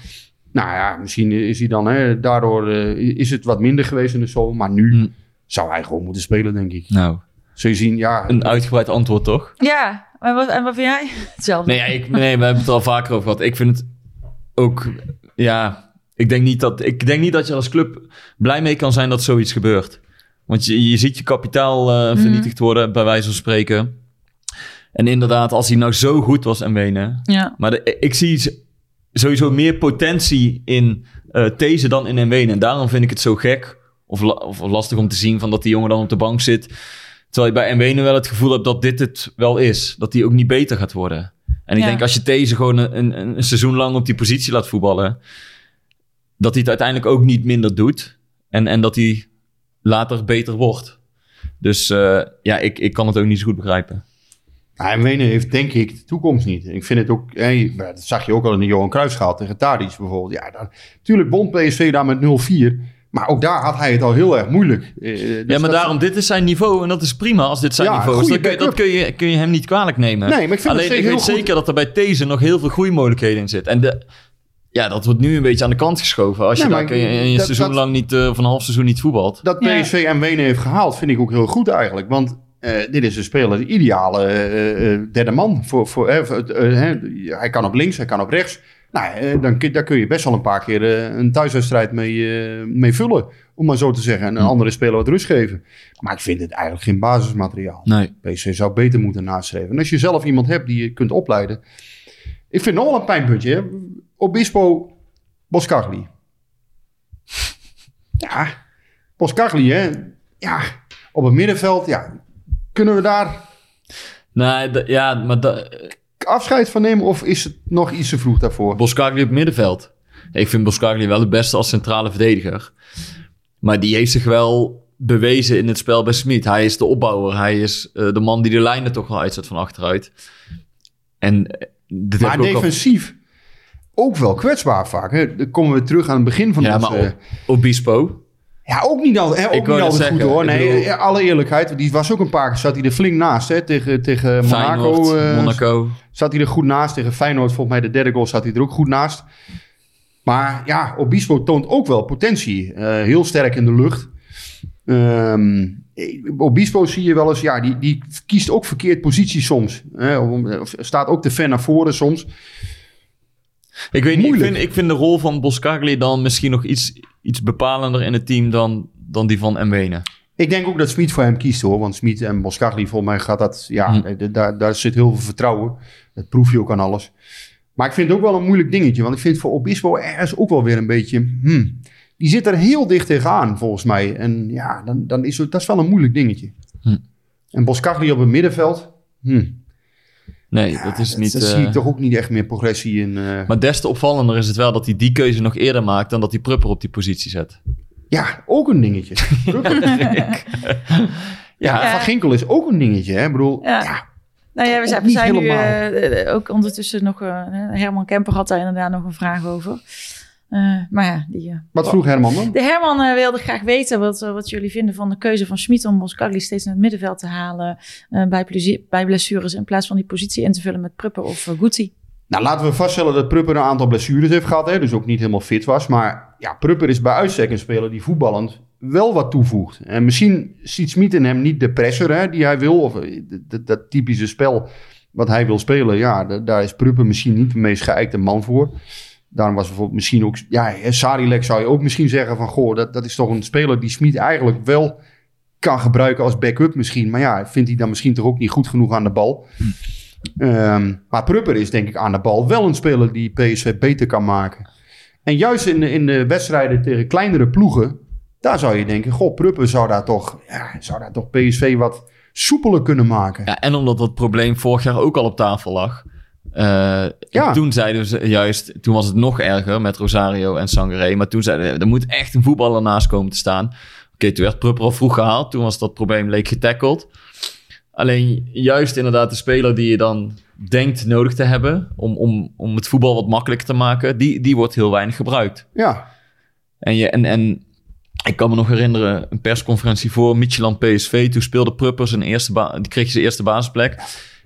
Nou ja, misschien is hij dan, hè, daardoor eh, is het wat minder geweest in de zomer. Maar nu Hm. zou hij gewoon moeten spelen, denk ik. Nou, Zul je zien, ja... Een uitgebreid antwoord, toch? Ja, en wat, en wat vind jij? Hetzelfde. Nee, ja, ik, nee, we hebben het er al vaker over gehad. Ik vind het ook, ja, ik denk niet dat, ik denk niet dat je als club blij mee kan zijn dat zoiets gebeurt. Want je, je ziet je kapitaal eh, vernietigd worden, bij wijze van spreken. En inderdaad, als hij nou zo goed was en wenen. Ja. Maar de- ik zie sowieso meer potentie in eh These dan in Nwene. En daarom vind ik het zo gek of, la- of lastig om te zien van dat die jongen dan op de bank zit. Terwijl je bij Nwene wel het gevoel hebt dat dit het wel is. Dat die ook niet beter gaat worden. En ik Ja. denk als je These gewoon een, een, een seizoen lang op die positie laat voetballen... dat hij het uiteindelijk ook niet minder doet. En, en dat hij later beter wordt. Dus eh, ja, ik, ik kan het ook niet zo goed begrijpen. Ja, en Wenen heeft denk ik de toekomst niet. Ik vind het ook, hey, maar dat zag je ook al in de Johan Cruijffschaal tegen Tadic bijvoorbeeld. Ja, dan, natuurlijk won PSV daar met 0-4. Maar ook daar had hij het al heel erg moeilijk. Eh, dus ja, maar daarom, dit is zijn niveau en dat is prima als dit zijn Ja, niveau is. kun, dat kun je, kun je hem niet kwalijk nemen. Nee, maar ik vind Alleen het ik weet goed. zeker dat er bij These nog heel veel groeimogelijkheden in zit. En de, ja, dat wordt nu een beetje aan de kant geschoven. Als je daar kun je dat- seizoen dat- lang niet, eh, of een half seizoen niet voetbalt. Dat Ja. PSV en Wenen heeft gehaald, vind ik ook heel goed eigenlijk. Want eh, dit is een speler, de ideale eh, eh, derde man. Voor, voor, eh, eh, eh, hij kan op links, hij kan op rechts. Nou, eh, dan, kun- daar kun je best wel een paar keer eh, een thuiswedstrijd mee, eh, mee vullen. Om maar zo te zeggen. En een andere speler wat rust geven. Maar ik vind het eigenlijk geen basismateriaal. Nee. PSV zou beter moeten nastreven. En als je zelf iemand hebt die je kunt opleiden. Ik vind nog wel een pijnpuntje. hè. Obispo Boscagli. Ja, Boscagli, hè. Ja, op het middenveld, ja. Kunnen we daar Nee, ja, maar afscheid van nemen of is het nog iets te vroeg daarvoor? Boskagli op middenveld. Ik vind Boskagli wel het beste als centrale verdediger. Maar die heeft zich wel bewezen in het spel bij Smit. Hij is de opbouwer. Hij is eh, de man die de lijnen toch wel uitzet van achteruit. En eh, dit maar ook defensief ook wel kwetsbaar vaak. Hè. Dan komen we terug aan het begin van Ja, onze... maar o- Obispo. Ja, ook niet, al, hè, ook niet altijd goed hoor. Nee, bedoel- ja, alle eerlijkheid. Die was ook een paar keer, zat hij er flink naast. Hè, tegen, tegen Monaco. Feyenoord, eh, Monaco. Zat hij er goed naast. Tegen Feyenoord, volgens mij de derde goal, zat hij er ook goed naast. Maar ja, Obispo toont ook wel potentie. Eh, heel sterk in de lucht. Ehm, Obispo zie je wel eens, ja, die, die kiest ook verkeerd positie soms. Hè, of- staat ook te ver naar voren soms. Ik weet niet, ik vind, ik vind de rol van Boskagli dan misschien nog iets, iets bepalender in het team dan, dan die van Mwene. Ik denk ook dat Smit voor hem kiest hoor. Want Smit en Boskagli, volgens mij gaat dat... Ja, Hm. eh, daar, daar zit heel veel vertrouwen. Dat proef je ook aan alles. Maar ik vind het ook wel een moeilijk dingetje. Want ik vind voor Obispo ergens ook wel weer een beetje... Hmm, die zit er heel dicht tegenaan volgens mij. En ja, dan, dan is het, dat is wel een moeilijk dingetje. Hm. En Boskagli op het middenveld... Hmm, Nee, dat is niet... Daar eh, zie ik toch ook niet echt meer progressie in. eh. Maar des te opvallender is het wel dat hij die keuze nog eerder maakt dan dat hij Prupper op die positie zet. Ja, ook een dingetje. ja, Van Ginkel is ook een dingetje. Hè? Ik bedoel, Ja. ja. Nou ja, we zijn, Ook we zijn nu eh, eh, ook ondertussen nog... eh, Herman Kemper had daar inderdaad nog een vraag over. Eh, maar ja, die... eh, Wat vroeg Herman dan? De Herman eh, wilde graag weten wat, wat jullie vinden van de keuze van Schmid om Boskagli steeds naar het middenveld te halen bij, plezier- bij blessures in plaats van die positie in te vullen met Prupper of Guti. Nou, laten we vaststellen dat Prupper een aantal blessures heeft gehad. Hè, dus ook niet helemaal fit was. Maar ja, Prupper is bij uitstek een speler die voetballend wel wat toevoegt. En misschien ziet Smit in hem niet de presser hè, die hij wil. Of dat, dat typische spel wat hij wil spelen. Ja, da- daar is Prupper misschien niet de meest geëikte man voor. Daarom was bijvoorbeeld misschien ook... Ja, Sarilek zou je ook misschien zeggen van... Goh, dat, dat is toch een speler die Smit eigenlijk wel kan gebruiken als backup misschien. Maar ja, vindt hij dan misschien toch ook niet goed genoeg aan de bal. Ehm, maar Prupper is denk ik aan de bal wel een speler die PSV beter kan maken. En juist in, de- in de wedstrijden tegen kleinere ploegen... daar zou je denken... Goh, Prupper zou daar toch, ja, zou daar toch PSV wat soepeler kunnen maken. Ja, en omdat dat probleem vorig jaar ook al op tafel lag. Eh, Ja. Toen zeiden ze juist, toen was het nog erger met Rosario en Sangaré. Maar toen zeiden we, er moet echt een voetballer naast komen te staan. Oké, toen werd Prupper al vroeg gehaald. Toen was dat probleem leek getackled. Alleen juist inderdaad de speler die je dan denkt nodig te hebben... om, om, om het voetbal wat makkelijker te maken... die, die wordt heel weinig gebruikt. Ja, En, je, en, en ik kan me nog herinneren, een persconferentie voor Midtjylland PSV. Toen speelde Prupper zijn eerste ba- die kreeg zijn eerste basisplek.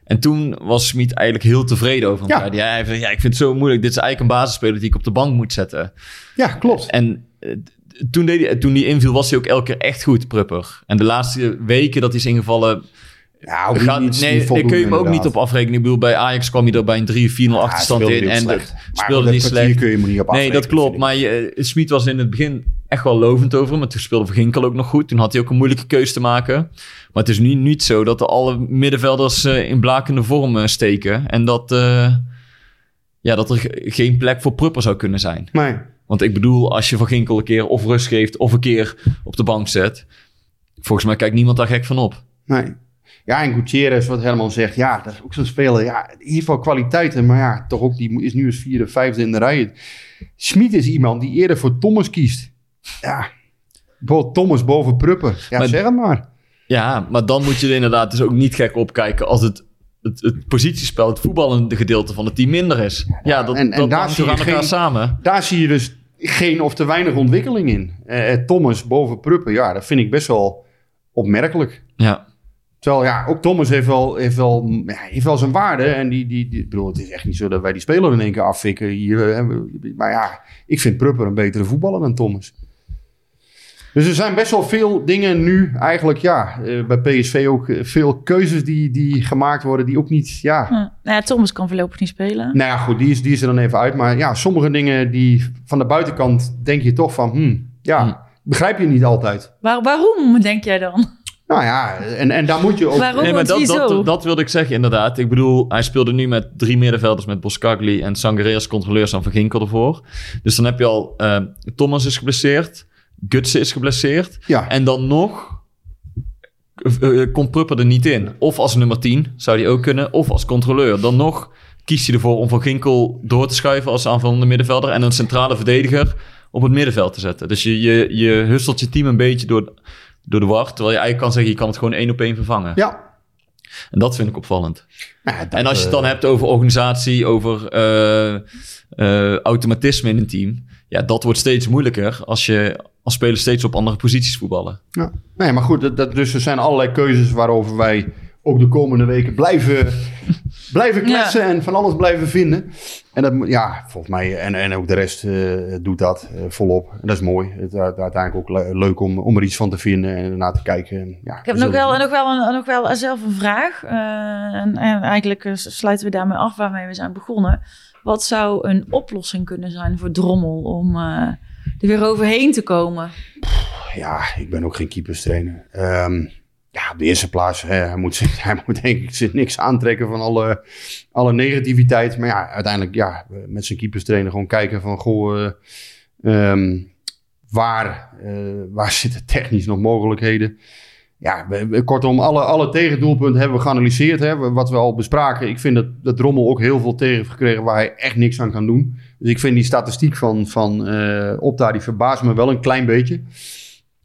En toen was Smit eigenlijk heel tevreden over hem. Ja. Hij ja, ik vind het zo moeilijk. Dit is eigenlijk een basisspeler die ik op de bank moet zetten. ja klopt. En eh, toen, deed hij, toen hij inviel was hij ook elke keer echt goed, Prupper. En de laatste weken dat hij is ingevallen... Ja, Gaat, niet, niet nee, voldoende, kun je hem ook niet op afrekenen. Ik bedoel, bij Ajax kwam hij er bij een 3-4-0 achterstand in. niet En slecht. dat Maar speelde niet slecht. kun je hem niet op Nee, afrekenen, dat klopt. Maar je, Smit was in het begin echt wel lovend over. Maar toen speelde Verginkel ook nog goed. Toen had hij ook een moeilijke keus te maken. Maar het is nu niet zo dat alle middenvelders eh, in blakende vorm eh, steken. En dat, eh, ja, dat er ge- geen plek voor Prupper zou kunnen zijn. Nee. Want ik bedoel, als je Verginkel een keer of rust geeft... of een keer op de bank zet... volgens mij kijkt niemand daar gek van op. Nee. Ja, en Gutierrez, wat Herman zegt, ja, dat is ook zo'n speler. Ja, in ieder geval kwaliteiten, maar ja, toch ook, die is nu eens vierde, vijfde in de rij. Schmid is iemand die eerder voor Thomas kiest. Ja, bijvoorbeeld Thomas boven Pruppen. Ja, Maar- zeg het maar. Ja, maar dan moet je er inderdaad dus ook niet gek opkijken... als het, het, het positiespel, het voetballende gedeelte van het team minder is. Ja, dat, en- en dat daar zie je aan elkaar geen- samen. Daar zie je dus geen of te weinig ontwikkeling in. Eh, eh, Thomas boven Pruppen, ja, dat vind ik best wel opmerkelijk. Ja. Terwijl, ja, ook Thomas heeft wel, heeft wel, heeft wel zijn waarde. En die, die, bedoel, het is echt niet zo dat wij die speler in één keer afvikken. Hier, eh, maar ja, ik vind Prupper een betere voetballer dan Thomas. Dus er zijn best wel veel dingen nu eigenlijk, ja, eh, bij PSV ook eh, veel keuzes die, die gemaakt worden die ook niet, ja... Nou ja, Thomas kan voorlopig niet spelen. Nou ja, goed, die is, die is er dan even uit. Maar ja, sommige dingen die van de buitenkant denk je toch van, hmm, ja, Hm. begrijp je niet altijd. Waar, waarom, denk jij dan? Nou ja, en, en daar moet je ook... Waarom? Nee, maar dat, dat, dat wilde ik zeggen, inderdaad. Ik bedoel, hij speelde nu met drie middenvelders met Boskagli en Sangaré als controleurs aan Verginkel ervoor. Dus dan heb je al, eh, Thomas is geblesseerd, Gutsen is geblesseerd. Ja. En dan nog eh, eh, komt Prupper er niet in. Of als nummer 10 zou die ook kunnen, of als controleur. Dan nog kiest hij ervoor om Van Ginkel door te schuiven als aanvallende middenvelder en een centrale verdediger op het middenveld te zetten. Dus je, je, je hustelt je team een beetje door, door de war, terwijl je eigenlijk kan zeggen, je kan het gewoon één op één vervangen. Ja. En dat vind ik opvallend. Ja, dat, en als je het dan eh, hebt over organisatie, over automatisme in een team, ja, dat wordt steeds moeilijker als je als spelers steeds op andere posities voetballen. Ja. Nee, maar goed, dat, dat, dus er zijn allerlei keuzes waarover wij ook de komende weken blijven, blijven kletsen en van alles blijven vinden. En dat, moet- ja, volgens mij, en, en ook de rest eh, doet dat eh, volop. En dat is mooi. Het is uiteindelijk ook le- leuk om, om er iets van te vinden en ernaar te kijken. En, ja, Ik heb nog wel, nog, wel een, nog wel zelf een vraag. Eh, en, en eigenlijk eh, sluiten we daarmee af waarmee we zijn begonnen. Wat zou een oplossing kunnen zijn voor Drommel om eh, er weer overheen te komen? Ja, ik ben ook geen keeperstrainer. Ehm ja, op de eerste plaats, hij, moet hij moet denk ik zich niks aantrekken van alle, alle negativiteit. Maar ja, uiteindelijk, ja, met zijn keeperstrainer gewoon kijken van, goh, eh, ehm, waar, eh, waar zitten technisch nog mogelijkheden? Ja, we- kortom, alle, alle tegendoelpunten hebben we geanalyseerd, hè, wat we al bespraken. Ik vind dat, dat Drommel ook heel veel tegen heeft gekregen waar hij echt niks aan kan doen. Dus ik vind die statistiek van, van eh, Opta, die verbaast me wel een klein beetje.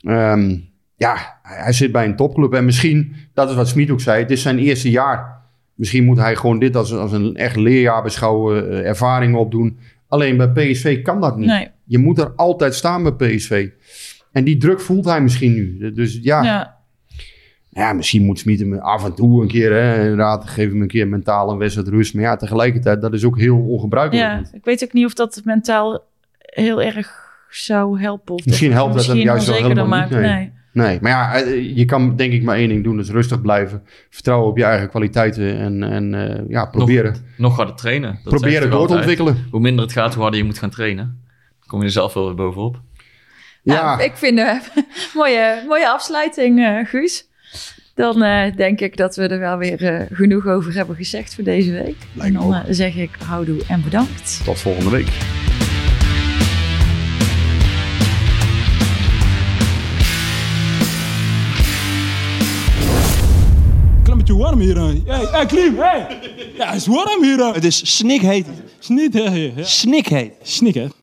Ehm, ja, hij zit bij een topclub. En misschien, dat is wat Smit ook zei, het is zijn eerste jaar. Misschien moet hij gewoon dit als, als een echt leerjaar beschouwen, eh, ervaringen opdoen. Alleen bij PSV kan dat niet. Nee. Je moet er altijd staan bij PSV. En die druk voelt hij misschien nu. Dus ja, ja. Ja, misschien moet Smit hem af en toe een keer, hè, inderdaad, geef hem een keer mentaal een wedstrijd rust. Maar ja, tegelijkertijd, dat is ook heel ongebruikelijk. ja, ik weet ook niet of dat mentaal heel erg zou helpen. Of Misschien helpt dat hem juist wel helemaal niet, nee. Nee. Nee, maar ja, eh, je kan denk ik maar één ding doen. Dus rustig blijven. Vertrouwen op je eigen kwaliteiten. En, en eh, ja, proberen, Nog harder trainen. Dat proberen door te ontwikkelen. Hoe minder het gaat, hoe harder je moet gaan trainen. Dan kom je er zelf wel weer bovenop. Ja, Ja, ik vind een mooie, mooie afsluiting, eh, Guus. Dan eh, denk ik dat we er wel weer eh, genoeg over hebben gezegd voor deze week. Lijkt en dan eh, zeg ik houdoe en bedankt. tot volgende week. Klein beetje warm hier. Hey, hey, Klim, hey! Ja, het is warm hier. Het is snikheet. Snikheet. Snik, hè?